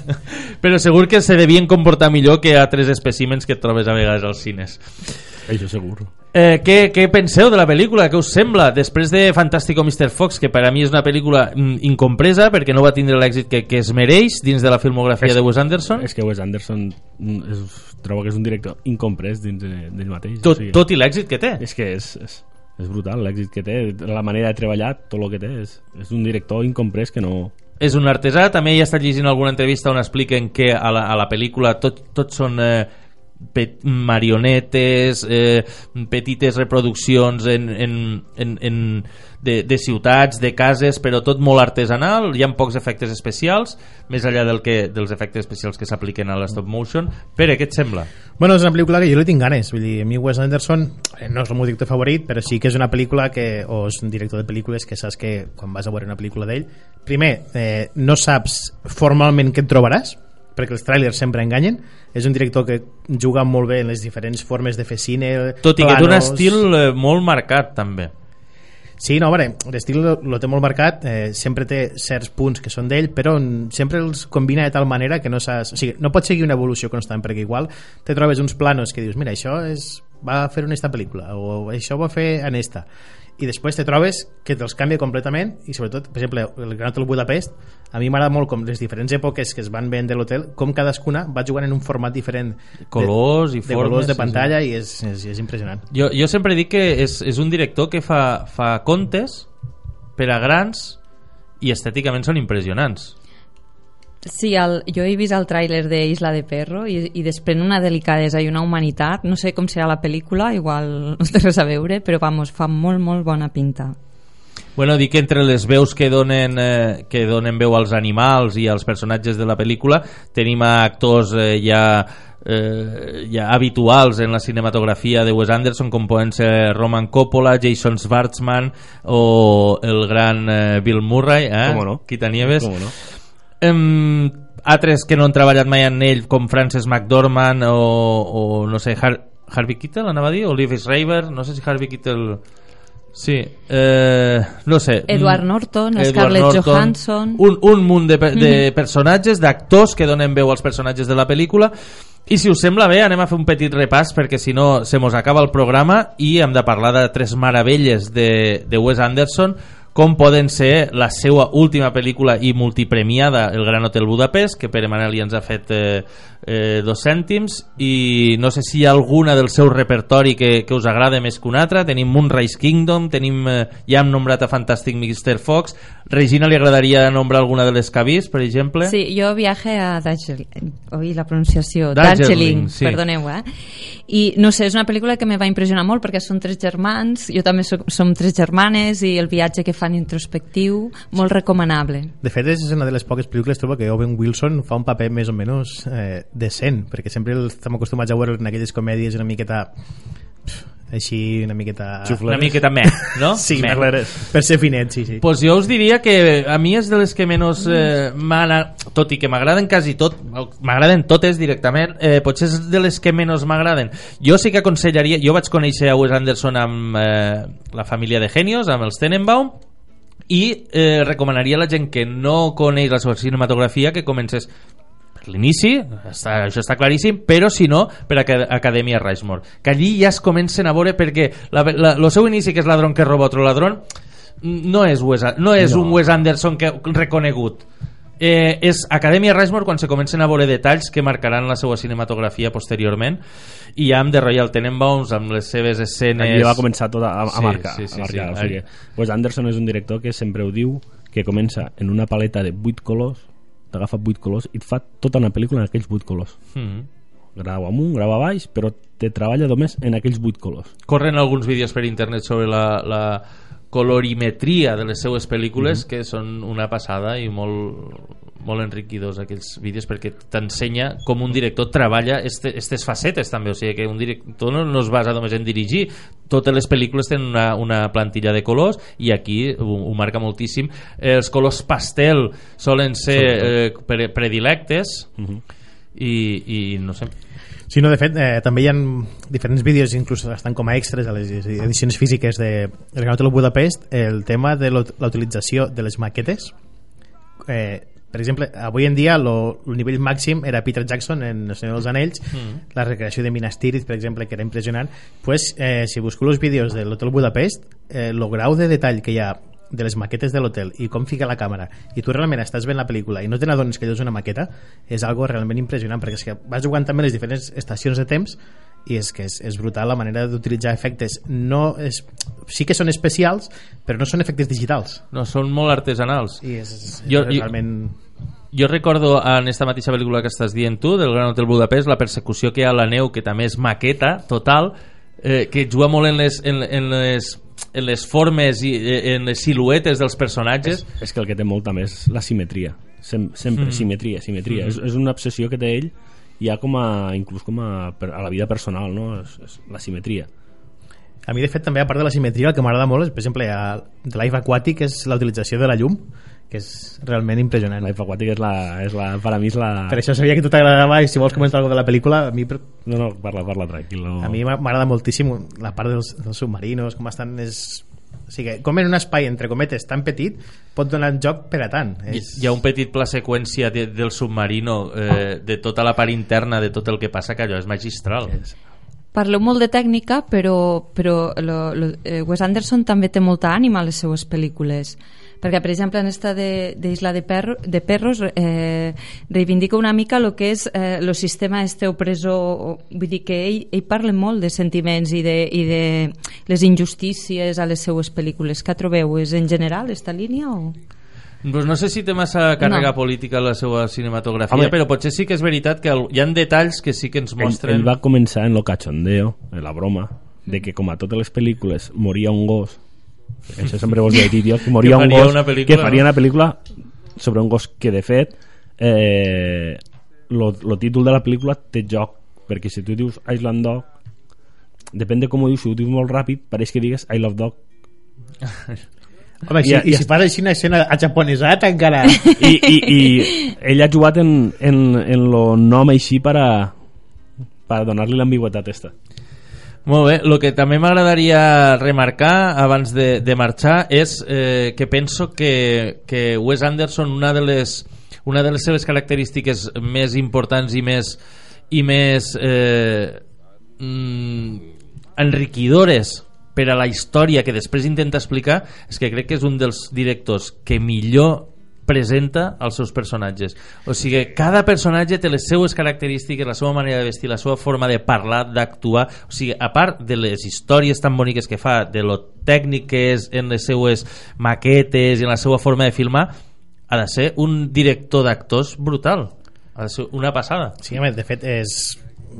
(laughs) però segur que se devien comportar millor que altres espècimens que et trobes a vegades als cines Això segur. Eh, què, què penseu de la pel·lícula? Què us sembla? Després de Fantástico Mr. Fox, que per a mi és una pel·lícula mm, incompresa perquè no va tindre l'èxit que, que es mereix dins de la filmografia És- de Wes Anderson, És que Wes Anderson mm, és, trobo que és un director incomprès dins de- d'ell mateix. tot, tot i l'èxit que té. És que és, és, és brutal l'èxit que té, la manera de treballar, tot el que té. És, és un director incomprès que no... És un artesà, també he estat llegint alguna entrevista on expliquen que a la, a la pel·lícula tot, tot són eh, pe marionetes, eh, petites reproduccions en, en, en, en de, de ciutats, de cases, però tot molt artesanal, hi ha pocs efectes especials, més enllà del que, dels efectes especials que s'apliquen a la stop motion. Pere, què et sembla? Bueno, és una pel·lícula que jo li tinc ganes. Vull dir, a mi Wes Anderson eh, no és el meu director favorit, però sí que és una pel·lícula que, o és un director de pel·lícules que saps que quan vas a veure una pel·lícula d'ell, primer, eh, no saps formalment què et trobaràs, perquè els trailers sempre enganyen. És un director que juga molt bé en les diferents formes de fer cine. Tot i que té un planos. estil eh, molt marcat, també. Sí, no, veure, l'estil lo, té molt marcat, eh, sempre té certs punts que són d'ell, però sempre els combina de tal manera que no saps... O sigui, no pot seguir una evolució constant, perquè igual te trobes uns planos que dius, mira, això és, va fer en esta pel·lícula, o això va fer en esta. I després te trobes que te'ls canvia completament, i sobretot, per exemple, el Gran Hotel Budapest, a mi m'agrada molt com les diferents èpoques que es van veient de l'hotel, com cadascuna va jugant en un format diferent Colors de, i de formes, colors de sí, pantalla i és, és, és impressionant. Jo, jo sempre dic que és, és un director que fa, fa contes per a grans i estèticament són impressionants. Sí, el, jo he vist el tràiler de Isla de Perro i, i desprèn una delicadesa i una humanitat. No sé com serà la pel·lícula, igual (laughs) no té res a veure, però vamos, fa molt, molt bona pinta. Bueno, dic que entre les veus que donen, eh, que donen veu als animals i als personatges de la pel·lícula tenim actors eh, ja, eh, ja habituals en la cinematografia de Wes Anderson com poden ser Roman Coppola, Jason Schwartzman o el gran eh, Bill Murray eh? Cómo no. Quita Nieves Cómo no. Em, altres que no han treballat mai en ell com Frances McDormand o, o no sé, Har Harvey Keitel anava a dir, o Liv Schreiber no sé si Harvey Keitel sí, eh, no sé. Edward Mm, Norton, Edward Scarlett Norton, Johansson. un, un munt de, de Mhm. personatges, d'actors que donen veu als personatges de la pel·lícula. I si us sembla bé anem a fer un petit repàs perquè si no se mos acaba el programa i hem de parlar de tres meravelles de, de Wes Anderson com poden ser la seva última pel·lícula i multipremiada El Gran Hotel Budapest que Pere Manel ja ens ha fet eh, eh, dos cèntims i no sé si hi ha alguna del seu repertori que, que us agrada més que una altra tenim Moonrise Kingdom tenim, eh, ja hem nombrat a Fantastic Mr. Fox Regina li agradaria nombrar alguna de les que ha vist per exemple? Sí, jo viaje a Darjeeling, oi, la pronunciació, Darjeeling, Darjeeling, sí. perdoneu, eh? I no sé, és una pel·lícula que me va impressionar molt perquè són tres germans, jo també soc, som tres germanes i el viatge que fan introspectiu, molt recomanable. De fet, és una de les poques pel·lícules trobo que Owen Wilson fa un paper més o menys eh, decent, perquè sempre estem acostumats a veure en aquelles comèdies una miqueta així, una miqueta... Una miqueta meh, no? (laughs) Sí, Meh. per ser finet, sí, sí. Pues jo us diria que a mi és de les que menys eh, m'han anat- tot i que m'agraden quasi tot m'agraden totes directament eh, potser és de les que menys m'agraden jo sí que aconsellaria, jo vaig conèixer a Wes Anderson amb eh, la família de genios, amb els Tenenbaum i eh, recomanaria a la gent que no coneix la seva cinematografia que comences l'inici, està, això està claríssim, però si no, per Acad Acadèmia Rushmore. Que allí ja es comencen a veure perquè el seu inici, que és Ladrón que roba otro ladrón, no és, Wes, no és No. un Wes Anderson que, reconegut. Eh, és Acadèmia Rushmore quan se comencen a veure detalls que marcaran la seva cinematografia posteriorment i ja amb The Royal Tenenbaums amb les seves escenes Aquí va començar tot a, a Sí, marcar, sí, sí, a marcar. sí. O sigui, pues Anderson és un director que sempre ho diu que comença en una paleta de 8 colors t'agafa 8 colors i et fa tota una pel·lícula en aquells 8 colors Mhm. grau amunt, grau a baix però te treballa només en aquells 8 colors corren alguns vídeos per internet sobre la, la colorimetria de les seues pel·lícules Mhm. que són una passada i molt, molt enriquidors aquells vídeos perquè t'ensenya com un director treballa este, estes facetes també, o sigui que un director no, no es basa només en dirigir totes les pel·lícules tenen una, una plantilla de colors i aquí ho, ho marca moltíssim els colors pastel solen ser eh, pre predilectes i, i no sé Sí, no, de fet, eh, també hi ha diferents vídeos, inclús estan com a extras a les edicions físiques de El Gran Hotel Budapest, el tema de la la utilització de les maquetes. Eh, per exemple, avui en dia lo, el nivell màxim era Peter Jackson en El Senyor dels Anells, Mm. la recreació de Minas Tirith, per exemple, que era impressionant. pues, eh, si busco els vídeos de l'Hotel Budapest, eh, el grau de detall que hi ha de les maquetes de l'hotel i com fica la càmera i tu realment estàs veient la pel·lícula i no te n'adones que allò és una maqueta és algo realment impressionant perquè és que vas jugant també les diferents estacions de temps i és que és, és brutal la manera d'utilitzar efectes no és, sí que són especials però no són efectes digitals no, són molt artesanals i és, és, Jo- és jo- realment Jo recordo en esta mateixa pel·lícula que estàs dient tu, del Gran Hotel Budapest, la persecució que hi ha a la neu, que també és maqueta total, eh, que juga molt en les, en, en les, en les formes i eh, en les siluetes dels personatges. és, és que el que té molt també és la simetria Sem, sempre, Mm. simetria, simetria Mm. és, és una obsessió que té ell ja com a, inclús com a, a la vida personal no? és, és la simetria A mi, de fet, també, a part de la simetria, el que m'agrada molt és, per exemple, a The Life Aquatic és la utilització de la llum, que és realment impressionant. Life Aquatic és la, és la, per a mi és la... Per això sabia que tu t'agradava i si vols comentar alguna de la pel·lícula, a mi, per- No, no, parla, parla, tranquil. No. a mi m'a- m'agrada moltíssim la part dels, dels submarinos, com estan... És... O sigui, com en un espai, entre cometes, tan petit, pot donar joc per a tant. És... hi ha un petit pla seqüència de, del submarino, eh, de tota la part interna, de tot el que passa, que allò és magistral. Parleu molt de tècnica, però, però lo, lo, eh, Wes Anderson també té molta ànima a les seues pel·lícules. Perquè, per exemple, en esta de, de Isla de, Perro, de Perros eh, reivindica una mica el que és eh, el sistema este opressor. Vull dir que ell, ell parla molt de sentiments i de, i de les injustícies a les seues pel·lícules. Què trobeu? És en general esta línia o...? Pues no sé si té massa càrrega No. política la seva cinematografia, Home. però potser sí que és veritat que hi han detalls que sí que ens ell, mostren... ell va començar en lo cachondeo en la broma de que com a totes les pel·lícules moria un gos això sempre vos he dit jo que moria Que un gos una pel·lícula, que faria no? una pel·lícula sobre un gos que de fet eh, lo, lo títol de la pel·lícula té joc perquè si tu dius Island Dog depèn de com ho dius si ho dius molt ràpid pareix que digues I love dog. (laughs) Home, si, I- i, i- si fas així una escena a japonesat, encara... i, i, i ell ha jugat en, en, en lo nom així per a, per a donar-li l'ambigüetat esta Molt bé, el que també m'agradaria remarcar abans de, de marxar és eh, que penso que, que Wes Anderson una de les una de les seves característiques més importants i més i més eh, mm, enriquidores per a la història que després intenta explicar és que crec que és un dels directors que millor presenta els seus personatges. O sigui, cada personatge té les seues característiques, la seva manera de vestir la seva forma de parlar, d'actuar. O sigui, a part de les històries tan boniques que fa de lo tècnic que és en les seues maquetes i en la seva forma de filmar ha de ser un director d'actors brutal. Ha de ser una passada. Sí, home, de fet és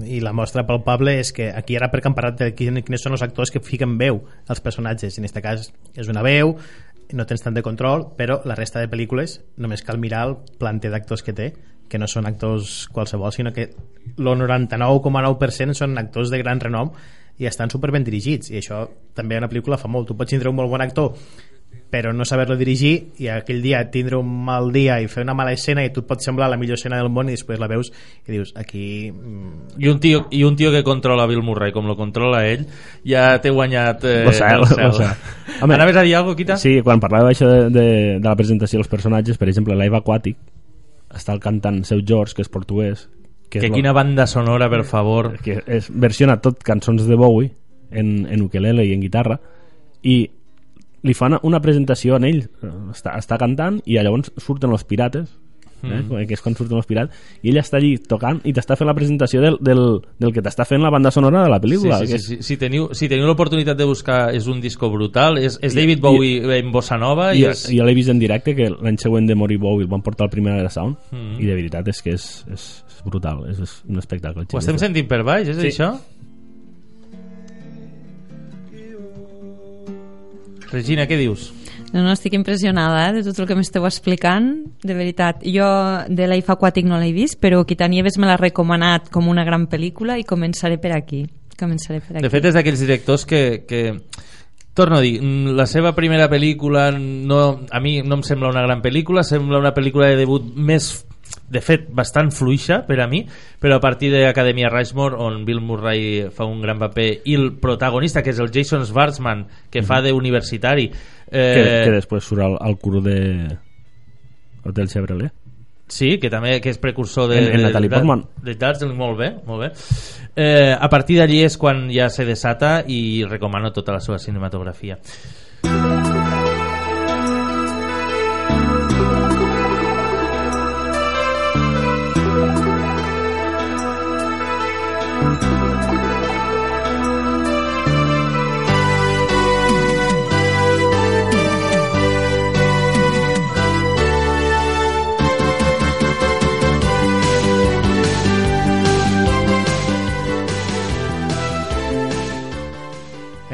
i la mostra palpable és que aquí ara perquè hem parlat de quin- quins són els actors que fiquen veu als personatges, en aquest cas és una veu no tens tant de control però la resta de pel·lícules només cal mirar el planter d'actors que té que no són actors qualsevol sinó que el 99,9% són actors de gran renom i estan super ben dirigits. I això també una pel·lícula fa molt. Tu pots tindre un molt bon actor però no saber-lo dirigir i aquell dia tindre un mal dia i fer una mala escena i tu et pot semblar la millor escena del món i després la veus i dius aquí mm, I un, tio, I un tio que controla Bill Murray com lo controla ell ja té guanyat eh, Lo cel, el cel. lo cel. (laughs) Home, Anaves a dir alguna cosa, Quita? Sí, quan parlava això de, de, de la presentació dels personatges, per exemple, l'Aiva Aquàtic està el cantant Seu George, que és portuguès Que és lo- quina banda sonora, per favor. que és, versiona tot cançons de Bowie en, en ukelele i en guitarra i li fan una presentació en ell està, està cantant i llavors surten els pirates eh? Mm. que és quan surten els pirates i ell està allí tocant i t'està fent la presentació del, del, del que t'està fent la banda sonora de la pel·lícula Sí, sí, que sí, sí. Si teniu, si teniu l'oportunitat de buscar és un disco brutal és, és David I- Bowie en bossa nova i, i, és... i jo l'he vist en directe que l'any següent de morir Bowie el van portar al primer de Sound Mm. i de veritat és que és, és, és brutal és, és un espectacle ho estem sentint per baix, és Sí. això? Regina, què dius? No, no, estic impressionada eh, de tot el que m'esteu explicant, de veritat. Jo de Life Aquatic no l'he vist, però Quitanieves me l'ha recomanat com una gran pel·lícula i començaré per aquí. Començaré per aquí. De fet, és d'aquells directors que, que torno a dir, mm, la seva primera pel·lícula no, a mi no em sembla una gran pel·lícula, sembla una pel·lícula de debut més de fet bastant fluixa per a mi però a partir d'Acadèmia Rushmore on Bill Murray fa un gran paper i el protagonista que és el Jason Schwartzman que fa d'universitari que, eh, que després surt al, al curo de Hotel Chevrolet Sí, que també que és precursor de, En- en de- Natalie de- Portman. De Dazzling, molt bé, molt bé. Eh, a partir d'allí és quan ja se desata i recomano tota la seva cinematografia.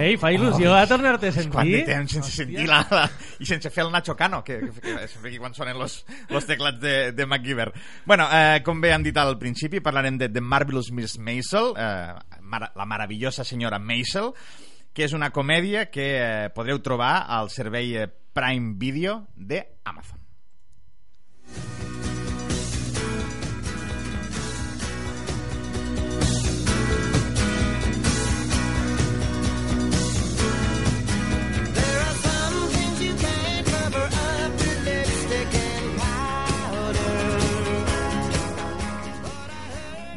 Ei, fa il·lusió a tornar-te a sentir. Quant de temps sense sentir la, la, i sense fer el Nacho Cano que, que, que que quan sonen los, los teclats de, de MacGyver. Bueno, eh, com bé han dit al principi parlarem de The Marvelous Miss Maisel eh, mara, la meravellosa senyora Maisel que és una comèdia que eh, podreu trobar al servei eh, Prime Video de Amazon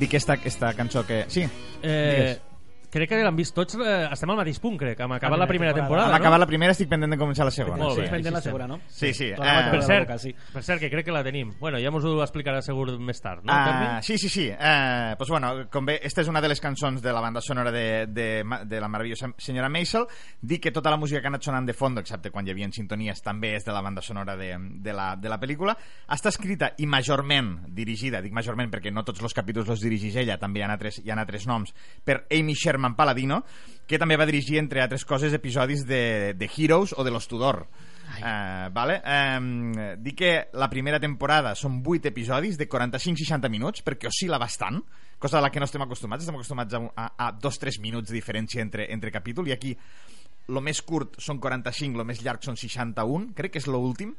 Dic aquesta, aquesta cançó que... Sí, Eh, digues. Crec que l'han vist tots, eh, estem al mateix punt, crec, hem acabat la primera temporada, Hem no? acabat la primera, estic pendent de començar la segona. Molt bé. sí. Pendent la segona, no? Sí, sí. Eh, Per cert, boca, sí. per cert, que crec que la tenim. Bueno, ja mos ho explicarà segur més tard, no? Ah, Carmen? sí, sí, sí. Eh, pues bueno, com bé, esta és una de les cançons de la banda sonora de, de, de la meravellosa senyora Maisel. Dic que tota la música que ha anat sonant de fons, excepte quan hi havia sintonies, també és de la banda sonora de, de, la, de la pel·lícula. Està escrita i majorment dirigida, dic majorment perquè no tots els capítols els dirigeix ella, també hi ha altres, hi ha altres noms, per Amy Sherman Paladino, que també va dirigir, entre altres coses, episodis de, de Heroes o de Los Tudor. Uh, vale? um, dic que la primera temporada són 8 episodis de 45-60 minuts perquè oscil·la bastant cosa a la que no estem acostumats estem acostumats a, a, a 2-3 minuts de diferència entre, entre capítol i aquí el més curt són 45 el més llarg són 61 crec que és l'últim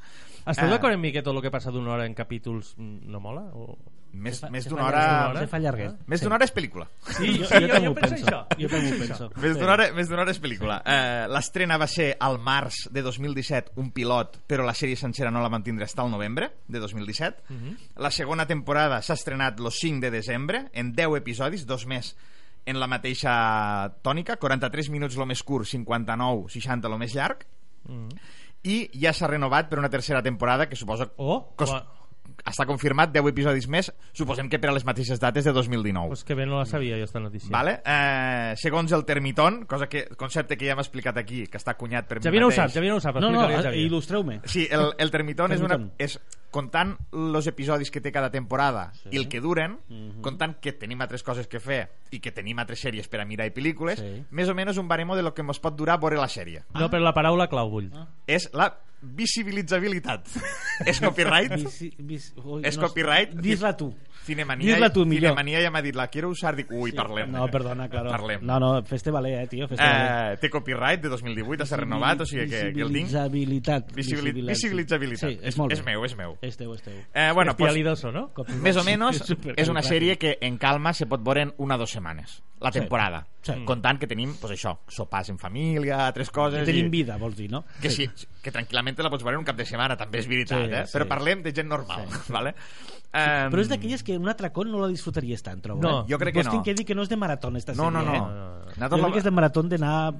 Esteu Eh, d'acord amb mi que tot el que passa d'una hora en capítols mm, no mola? O... més, fa- més d'una hora se fa llarguet. més d'una hora és pel·lícula Sí, Jo- sí, jo jo, jo penso això. Jo penso penso. això. Més d'una hora, més hora és pel·lícula. Eh, L'estrena va ser al març de 2017, un pilot, però la sèrie sencera no la van tindre fins al novembre de 2017. Mhm. La segona temporada s'ha estrenat el 5 de desembre, en 10 episodis, dos més en la mateixa tònica, 43 minuts el més curt, 59, 60 el més llarg, Mhm. i ja s'ha renovat per una tercera temporada que suposa... Oh, cos- home. Està confirmat 10 episodis més, suposem que per a les mateixes dates de 2019. Pues que bé no la sabia jo, esta notícia. Vale? Eh, segons el Termiton, cosa que, concepte que ja hem explicat aquí, que està cunyat per Xavier mi no ho mateix. sap, Xavier no ho sap. No, no, a Xavier. il·lustreu-me. Sí, el, el Termiton és, una, és comptant els episodis que té cada temporada Sí. i el que duren, Mhm. comptant que tenim altres coses que fer i que tenim altres sèries per a mirar i pel·lícules, Sí. més o menys un baremo de lo que ens pot durar veure la sèrie. No, per la paraula clau vull. És la visibilitzabilitat. (laughs) és copyright? Visi, vis, ui, és no- copyright? Dis-la tu. Cinemania, Dis-la tu, millor. Cinemania ja m'ha dit, la quiero usar, dic, ui, parlem. No, perdona, claro. Parlem. No, no, fes-te valer, eh, tio, fes-te valer. Eh, té copyright de 2018, s'ha renovat, o sigui que, que el tinc. Visibilitzabilitat. Visibili- visibilitzabilitat. Sí, és molt És bé. meu, és meu. És teu, és teu. Eh, bueno, pues, Espialidoso, no? més o menys (laughs) és una sèrie que en calma se pot veure en una o dues setmanes la Sí. temporada Sí. Comptant que tenim pues això, sopars en família altres coses Que tenim i... vida, vols dir, no? que sí, que tranquil·lament te la pots veure un cap de setmana també és veritat, Sí, eh? sí. però parlem de gent normal (laughs) vale? Um, Però és d'aquelles que un atracón no la disfrutaries tant, trobo. No, eh? jo crec que no. que dir que no és de marató, esta No, sèrie, no, no. Eh? Nosaltres jo la- crec que és de marató d'anar-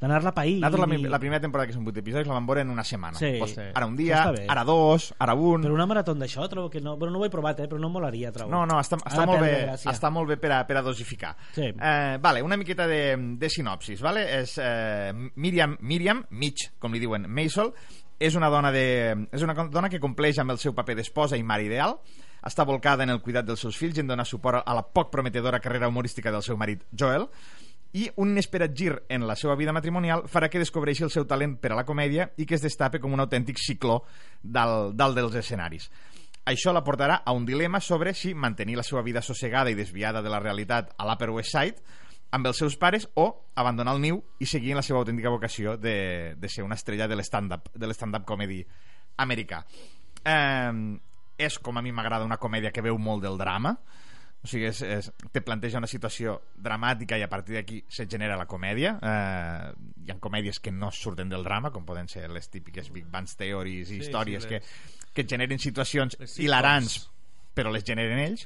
d'anar-la pair. nosaltres la, la primera temporada que són 8 episodis la vam veure en una setmana Sí, pues, sí. ara un dia, ara dos, ara un Però una marató d'això trobo que no... Però no ho he provat, eh? Però no molaria, trobo. No, no, està, està, molt bé, està molt bé per a, per a dosificar. Sí. Eh, vale, una miqueta de, de sinopsis. Vale? És, eh, Miriam, Miriam, Mitch, com li diuen, Maisel, és una dona, de, és una dona que compleix amb el seu paper d'esposa i mare ideal, està volcada en el cuidat dels seus fills i en donar suport a la poc prometedora carrera humorística del seu marit Joel, i un inesperat gir en la seva vida matrimonial farà que descobreixi el seu talent per a la comèdia i que es destape com un autèntic cicló dalt, dalt dels escenaris. Això la portarà a un dilema sobre si mantenir la seva vida sossegada i desviada de la realitat a l'Upper West Side amb els seus pares o abandonar el niu i seguir la seva autèntica vocació de, de ser una estrella de l'stand-up de l'stand-up comedy americà. Eh, és, com a mi m'agrada, una comèdia que veu molt del drama, o sigui, és, és, te planteja una situació dramàtica i a partir d'aquí se genera la comèdia. Eh, hi ha comèdies que no surten del drama com poden ser les típiques Big Bang Theories i Sí, històries sí, que, les- que et generen situacions hilarants però les generen ells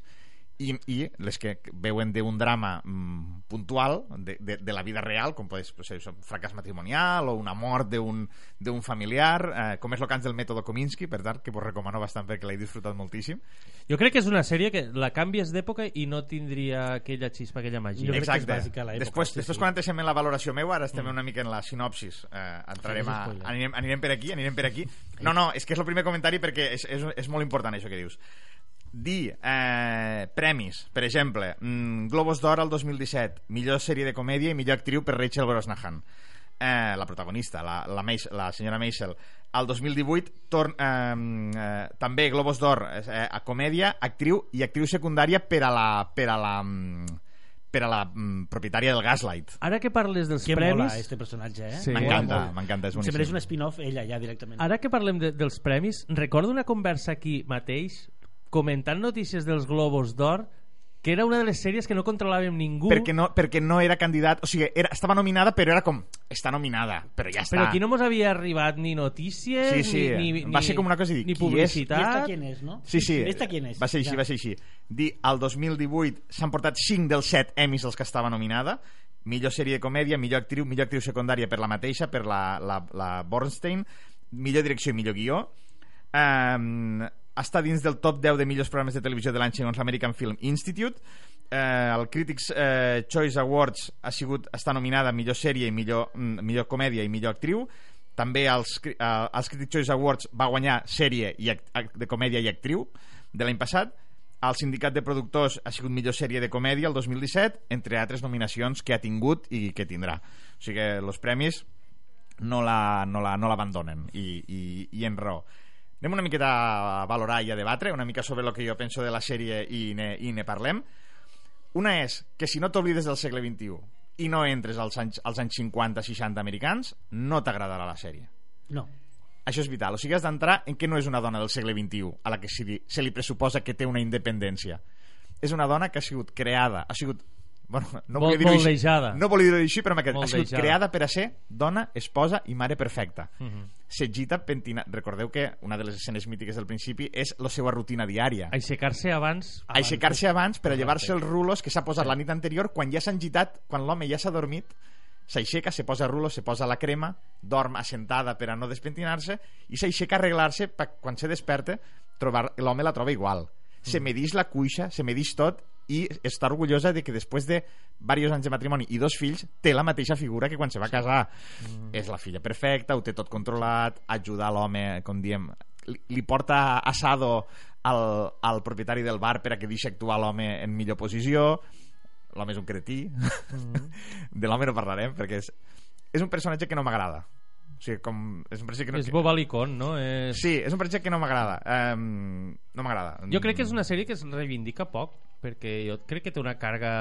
i, i les que veuen d'un drama mm, puntual de, de, de la vida real com pot ser un fracàs matrimonial o una mort d'un familiar eh, com és el cas del mètode Kominsky per tant que vos recomano bastant perquè l'he disfrutat moltíssim Jo crec que és una sèrie que la canvies d'època i no tindria aquella xispa, aquella màgia. Exacte. després, després quan deixem en la valoració meva, ara estem una mica en la sinopsis. Eh, entrarem a, anirem, anirem per aquí, anirem per aquí. No, no, és que és el primer comentari perquè és, és, és molt important això que dius. Dir eh, premis, per exemple, mm, Globos d'Or al 2017, millor sèrie de comèdia i millor actriu per Rachel Brosnahan. Eh, la protagonista, la, la, Mace, la senyora Maisel. Al 2018, torn, eh, eh, també Globos d'Or eh, a comèdia, actriu i actriu secundària per a la, per a la, mm, per a la mm, propietària del Gaslight. Ara que parles dels Que premis... mola este personatge, eh? Sí. M'encanta, m'encanta, és Se boníssim. mereix un spin-off ella ja directament. Ara que parlem de, dels premis, recordo una conversa aquí mateix comentant notícies dels Globos d'Or que era una de les sèries que no controlàvem ningú perquè no, perquè no era candidat o sigui, era, estava nominada però era com està nominada, però ja està però aquí no mos havia arribat ni notícies Sí, sí, ni, ni, va ser com una cosa de dir, ni qui és? publicitat I esta quién és, no? Sí, sí, Esta quién és? va ser així, Ja. va ser així dir, al 2018 s'han portat 5 dels 7 Emmys els que estava nominada millor sèrie de comèdia, millor actriu millor actriu secundària per la mateixa, per la, la, la Bornstein, millor direcció i millor guió um, està dins del top 10 de millors programes de televisió de l'any segons l'American Film Institute. Eh, el Critics eh, Choice Awards ha sigut, està nominada a millor sèrie i millor, mm, millor comèdia i millor actriu. També als, eh, als Critics Choice Awards va guanyar sèrie i de comèdia i actriu de l'any passat. El sindicat de productors ha sigut millor sèrie de comèdia el 2017 entre altres nominacions que ha tingut i que tindrà. O sigui que els premis no la- no la- no l'abandonen la, i, i, i en raó anem una miqueta a valorar i a debatre una mica sobre el que jo penso de la sèrie i ne, i ne parlem. Una és que si no t'oblides del segle XXI i no entres als anys, als anys 50-60 americans no t'agradarà la sèrie. No. això és vital, o sigui has d'entrar en que no és una dona del segle XXI a la que se li, se li pressuposa que té una independència. És una dona que ha sigut creada ha sigut bueno, no volia dir-ho així, no volia dir-ho així però m'ha quedat, ha sigut Moldejada. creada per a ser dona, esposa i mare perfecta Mhm. s'agita pentina recordeu que una de les escenes mítiques del principi és la seva rutina diària aixecar-se abans aixecar-se abans per a llevar-se els rulos que s'ha posat Sí. la nit anterior quan ja s'ha agitat, quan l'home ja s'ha dormit s'aixeca, se posa rulos, se posa la crema dorm assentada per a no despentinar-se i s'aixeca a arreglar-se per quan se desperta trobar l'home la troba igual se Mm. medix la cuixa, se medix tot i està orgullosa de que després de diversos anys de matrimoni i dos fills té la mateixa figura que quan se va casar Mm. és la filla perfecta, ho té tot controlat ajudar l'home, com diem li, li porta assado al, al propietari del bar per a que deixi actuar l'home en millor posició l'home és un cretí (laughs) de l'home no parlarem perquè és, és un personatge que no m'agrada O sigui, com... És un personatge que no... És bobalicón, no? És... Sí, és un personatge que no m'agrada. Um, no m'agrada. Jo crec que és una sèrie que es reivindica poc, perquè jo crec que té una càrrega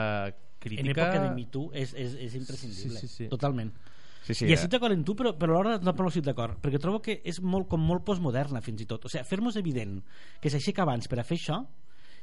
crítica... En època de Me Too és, és, és imprescindible. Sí, sí, sí. Totalment. Sí, sí, I estic d'acord amb tu, però, però alhora tampoc no estic d'acord, perquè trobo que és molt, com molt postmoderna fins i tot. O sigui, fer-nos evident que s'aixeca abans per a fer això,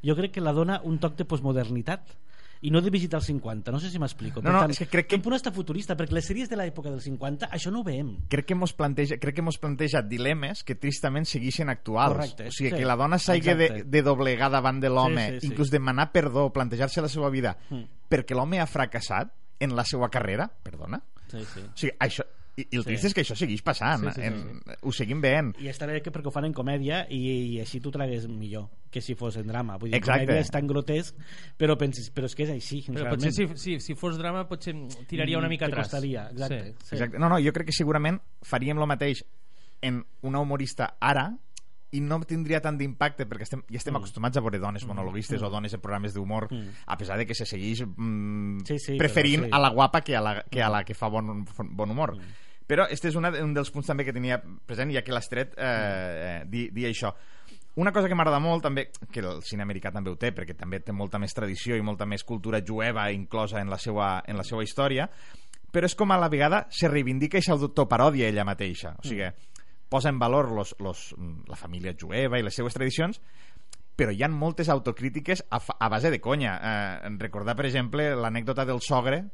jo crec que la dona un toc de postmodernitat i no de visitar els 50, no sé si m'explico. No, no, és que crec que... Un punt està futurista, perquè les sèries de l'època dels 50 això no ho veiem. crec que mos planteja, crec que mos planteja dilemes que tristament segueixen actuals. Correcte, o sigui, sí. que la dona s'hagi de, de doblegar davant de l'home, Sí, sí, sí. inclús demanar perdó, plantejar-se la seva vida, Mm. perquè l'home ha fracassat en la seva carrera, perdona. Sí, sí. O sigui, això, i, i el Sí. trist és que això segueix passant, Sí, sí, sí, en, ho seguim veient. I està bé que perquè ho fan en comèdia i, i així t'ho tragues millor que si fos en drama. Vull dir, Exacte. comèdia és tan grotesc, però penses, però és que és així, Però realment. potser si, si, si fos drama potser tiraria una mica atrás. costaria, exacte. Sí. Exacte. No, no, jo crec que segurament faríem el mateix en una humorista ara i no tindria tant d'impacte perquè estem, ja estem Mm. acostumats a veure dones monologuistes Mm. o dones en programes d'humor Mm. a pesar de que se segueix mm, Sí, sí, preferint però sí. a la guapa que a la que, a la que fa bon, bon humor Mm. Però este és una, un dels punts també que tenia present ja que l'has tret eh, eh, dir, dir això. Una cosa que m'agrada molt també, que el cine americà també ho té perquè també té molta més tradició i molta més cultura jueva inclosa en la seva, en la seva història però és com a la vegada se reivindica i s'autoparòdia ella mateixa. O sigui, posa en valor los, los, la família jueva i les seues tradicions però hi ha moltes autocrítiques a, a base de conya. Eh, recordar per exemple l'anècdota del sogre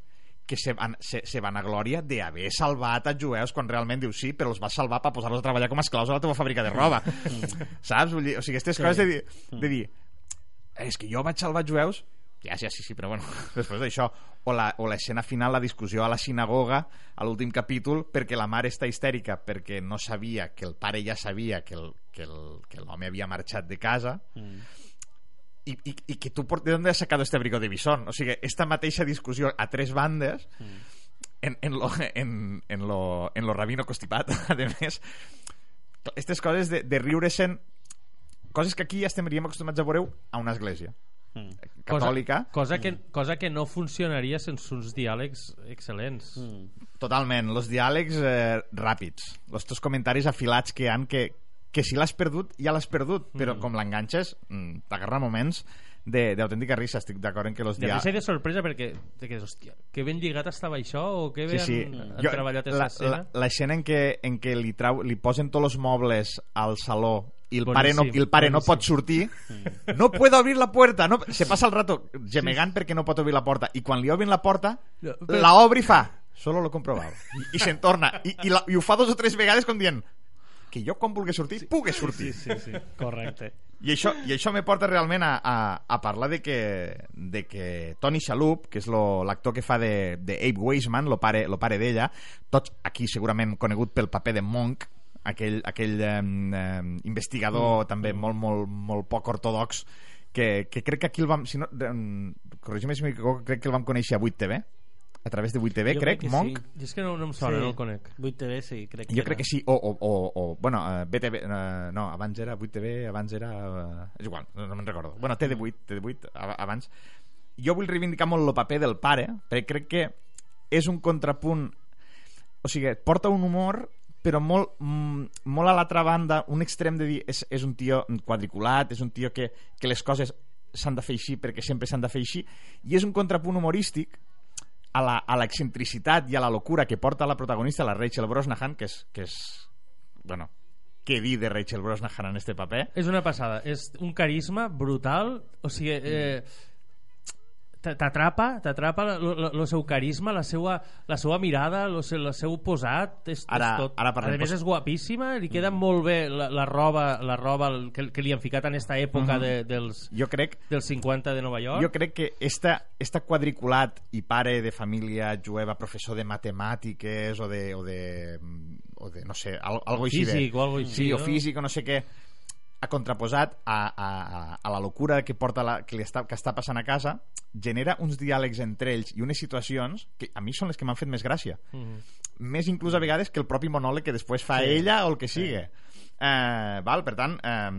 que se, van, se, se van a glòria d'haver salvat a jueus quan realment diu sí, però els vas salvar per posar-los a treballar com a esclaus a la teva fàbrica de roba (laughs) saps? Vull dir, o sigui, aquestes Sí. coses de dir, de dir és que jo vaig salvar jueus ja, ja, sí, sí, però bueno, (laughs) després d'això o la- o l'escena final, la discussió a la sinagoga a l'últim capítol perquè la mare està histèrica perquè no sabia que el pare ja sabia que el- que el- que l'home havia marxat de casa Mm. Y, y, y que tú por de dónde has sacado este abrigo de bisón o sigui, esta mateixa discussió a tres bandes en, en, lo, en, en, lo, en lo rabino constipat (laughs) a més aquestes coses de, de riure-se'n coses que aquí ja estaríem acostumats a veure a una església catòlica. Cosa, cosa, que, cosa que no funcionaria sense uns diàlegs excel·lents. Totalment, los diàlegs eh, ràpids, els teus comentaris afilats que han que, que si l'has perdut, ja l'has perdut, però Mm. com l'enganxes, mm, t'agarra moments de- d'autèntica risa. Estic d'acord en que los De risa i de sorpresa perquè de que, hòstia, que ben lligat estava això o que ben Sí, sí. han, Jo- treballat la- aquesta L'escena en què, en què li, trau, li posen tots els mobles al saló i el pare, no, i el pare no pot sortir no puedo abrir la puerta no, se passa el rato gemegant perquè no pot obrir la porta. I quan li obrin la porta No, però- la obri i fa solo lo comprobava i, i se'n torna I, i, la, i ho fa dos o tres vegades com dient que jo quan vulgui sortir sí, pugui sortir. Sí, sí, sí, correcte. i això, i això me porta realment a, a, a parlar de que, de que Tony Shalhoub, que és l'actor que fa de, de Abe Weisman, lo pare, lo pare d'ella, tots aquí segurament conegut pel paper de Monk, aquell, aquell eh, investigador Mm, també molt, molt, molt poc ortodox, que, que crec que aquí el vam... Si no, eh, corregim si crec que el vam conèixer a 8TV, a través de 8TV, Jo crec, que Monk. Sí. I és que no, no em sona, Sí. no el conec. 8TV, sí, crec Jo crec que sí, o, o, o, o bueno, uh, BTV, uh, no, abans era 8TV, abans era... Uh, és igual, no, no me'n recordo. Bueno, TD8, TD8, ab- abans. Jo vull reivindicar molt el paper del pare, perquè crec que és un contrapunt... O sigui, porta un humor però molt, mm, molt a l'altra banda, un extrem de dir és, és un tio quadriculat, és un tio que, que les coses s'han de fer així perquè sempre s'han de fer així, i és un contrapunt humorístic a l'excentricitat i a la locura que porta la protagonista, la Rachel Brosnahan, que és, que és bueno, què dir de Rachel Brosnahan en este paper? És una passada, és un carisma brutal, o sigui, eh, t- t'atrapa, t'atrapa el seu carisma, la seva, la seva mirada, el seu, el seu posat, és, Ara- és tot. ara parlem a més és guapíssima, li queda molt bé la, la roba, la roba que, que li han ficat en esta època Mhm. de, dels, Jo crec dels 50 de Nova York. Jo crec que esta, esta quadriculat i pare de família jueva, professor de matemàtiques o de, o de, o de no sé, al, algo així Físic de, o algo així, sí, o físic o no sé què contraposat a, a, a, a la locura que porta la, que, li està, que està passant a casa genera uns diàlegs entre ells i unes situacions que a mi són les que m'han fet més gràcia Mhm. més inclús a vegades que el propi monòleg que després fa Sí. ella o el que sigui eh, val? per tant eh,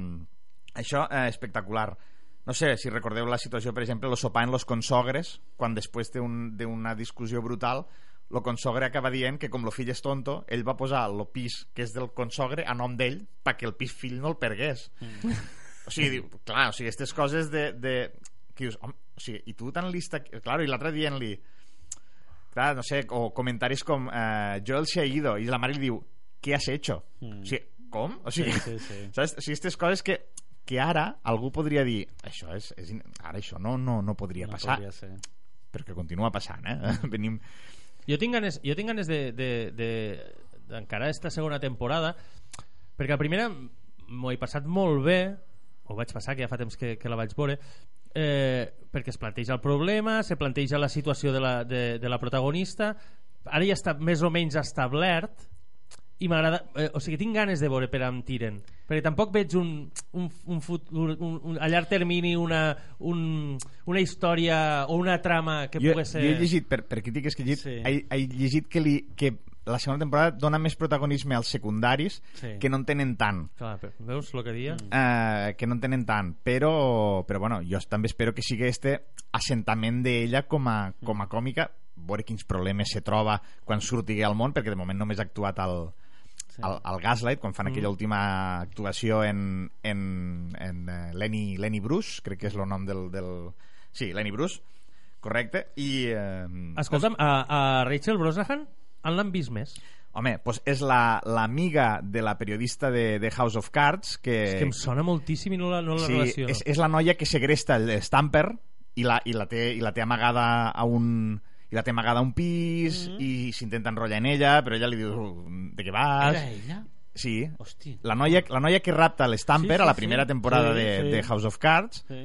això eh, espectacular no sé si recordeu la situació per exemple el sopar en los consogres quan després d'un- d'una discussió brutal el consogre acaba dient que com el fill és tonto, ell va posar el pis que és del consogre a nom d'ell perquè el pis fill no el pergués. Mm. O sigui, diu, clar, o sigui, aquestes coses de... de que dius, home, o sigui, i tu tan lista... Claro, i l'altre dient-li clar, no sé, o comentaris com eh, Joel se ha ido, i la mare li diu què has hecho? Mm. O sigui, com? O sigui, Sí, sí, sí. saps? O sigui, aquestes coses que, que ara algú podria dir això és, és in- ara això no, no, no podria No passar podria ser. però que continua passant eh? (laughs) venim Jo tinc ganes, jo tinc ganes de, de, de, d'encarar esta segona temporada perquè la primera m'ho he passat molt bé ho vaig passar, que ja fa temps que, que la vaig veure eh, perquè es planteja el problema se planteja la situació de la, de, de la protagonista ara ja està més o menys establert i m'agrada, eh, o sigui, tinc ganes de veure per on tiren perquè tampoc veig un, un, un, fut, un, un, a llarg termini una, un, una història o una trama que jo, pugui ser jo he llegit, per, per crítiques que he llegit Sí. he, he llegit que, li, que la segona temporada dona més protagonisme als secundaris Sí. que no en tenen tant Clar, però veus el que dia? eh, que no en tenen tant però, però bueno, jo també espero que sigui este assentament d'ella com, a, com a còmica veure quins problemes se troba quan surti al món perquè de moment només ha actuat al, sí. al, al Gaslight quan fan Mm. aquella última actuació en, en, en uh, Lenny, Lenny Bruce crec que és el nom del, del... sí, Lenny Bruce correcte i eh, Escolta'm, a, a Rachel Brosnahan en l'han vist més home, pues és la- l'amiga de la periodista de, de House of Cards que, és que em sona moltíssim i no la, no la sí, relaciono és, és la noia que segresta el Stamper i la, i la, té, i la té amagada a un i la té amagada a un pis Mm-hmm. i s'intenta enrotllar en ella però ella li diu de què vas Era ella? sí, Hosti. la noia, la noia que rapta l'Stamper Sí, sí, a la sí. primera temporada Sí, de, sí. de House of Cards Sí.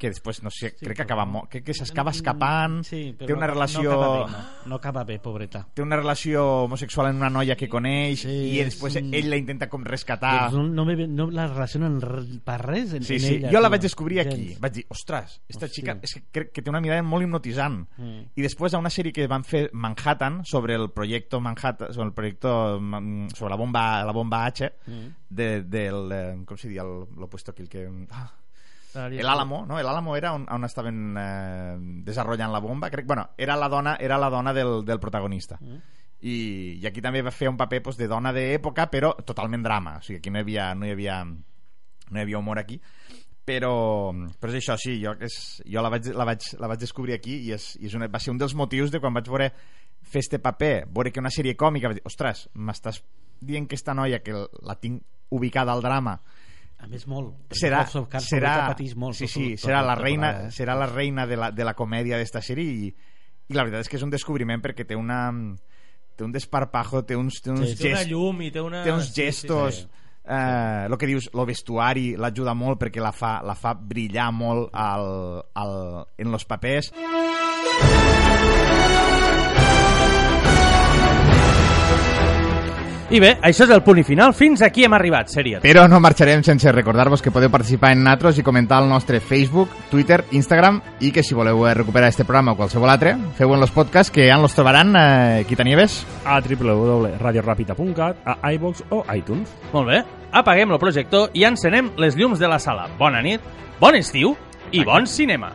Que després, no sé, Sí, crec que acaba crec que s'acaba escapant Sí, però té una no, relació No acaba bé, no. no acaba bé, pobreta. té una relació homosexual amb una noia que coneix Sí, i és després un- ell la intenta com rescatar no, no, me, no la relacionen per res en, Sí, en sí, ella. jo la vaig descobrir aquí. Gens. Vaig dir, ostres, esta Hòstia. xica és que crec que té una mirada molt hipnotitzant. Mm. I després a una sèrie que van fer Manhattan sobre el projecte Manhattan, sobre el projecte mm, sobre la bomba la bomba H Mm. de, del eh, com se diu l'opuesto aquell que ah, el Álamo, no? El Álamo era on, on estaven eh, desenvolupant la bomba, crec, bueno, era la dona, era la dona del, del protagonista. Mm. I, I aquí també va fer un paper pues, de dona d'època, però totalment drama. O sigui, aquí no hi havia, no hi havia, no hi havia humor aquí. Però, però és això, sí, jo, és, jo la, vaig, la, vaig, la vaig descobrir aquí i, és, i és una, va ser un dels motius de quan vaig veure fer este paper, veure que una sèrie còmica, vaig dir, ostres, m'estàs dient que esta noia que la tinc ubicada al drama A més, molt. serà, House serà, patix molt. sí, tot- sí, tot- serà tot la la reina, temporada, eh? serà la reina de la, de la comèdia d'esta sèrie i, i la veritat és que és un descobriment perquè té una té un desparpajo, té uns, té uns Sí, té una gest- llum i té una... té uns sí, sí, gestos sí. eh, el que dius, el vestuari l'ajuda molt perquè la fa, la fa brillar molt al, al, en los papers I bé, això és el punt i final. Fins aquí hem arribat, sèrie. Però no marxarem sense recordar-vos que podeu participar en Natros i comentar al nostre Facebook, Twitter, Instagram i que si voleu eh, recuperar este programa o qualsevol altre, feu en los podcasts que ja ens los trobaran eh, Quitanieves. a www.radiorapita.cat, a iVox o iTunes. Molt bé. Apaguem el projector i encenem les llums de la sala. Bona nit, bon estiu i bon cinema.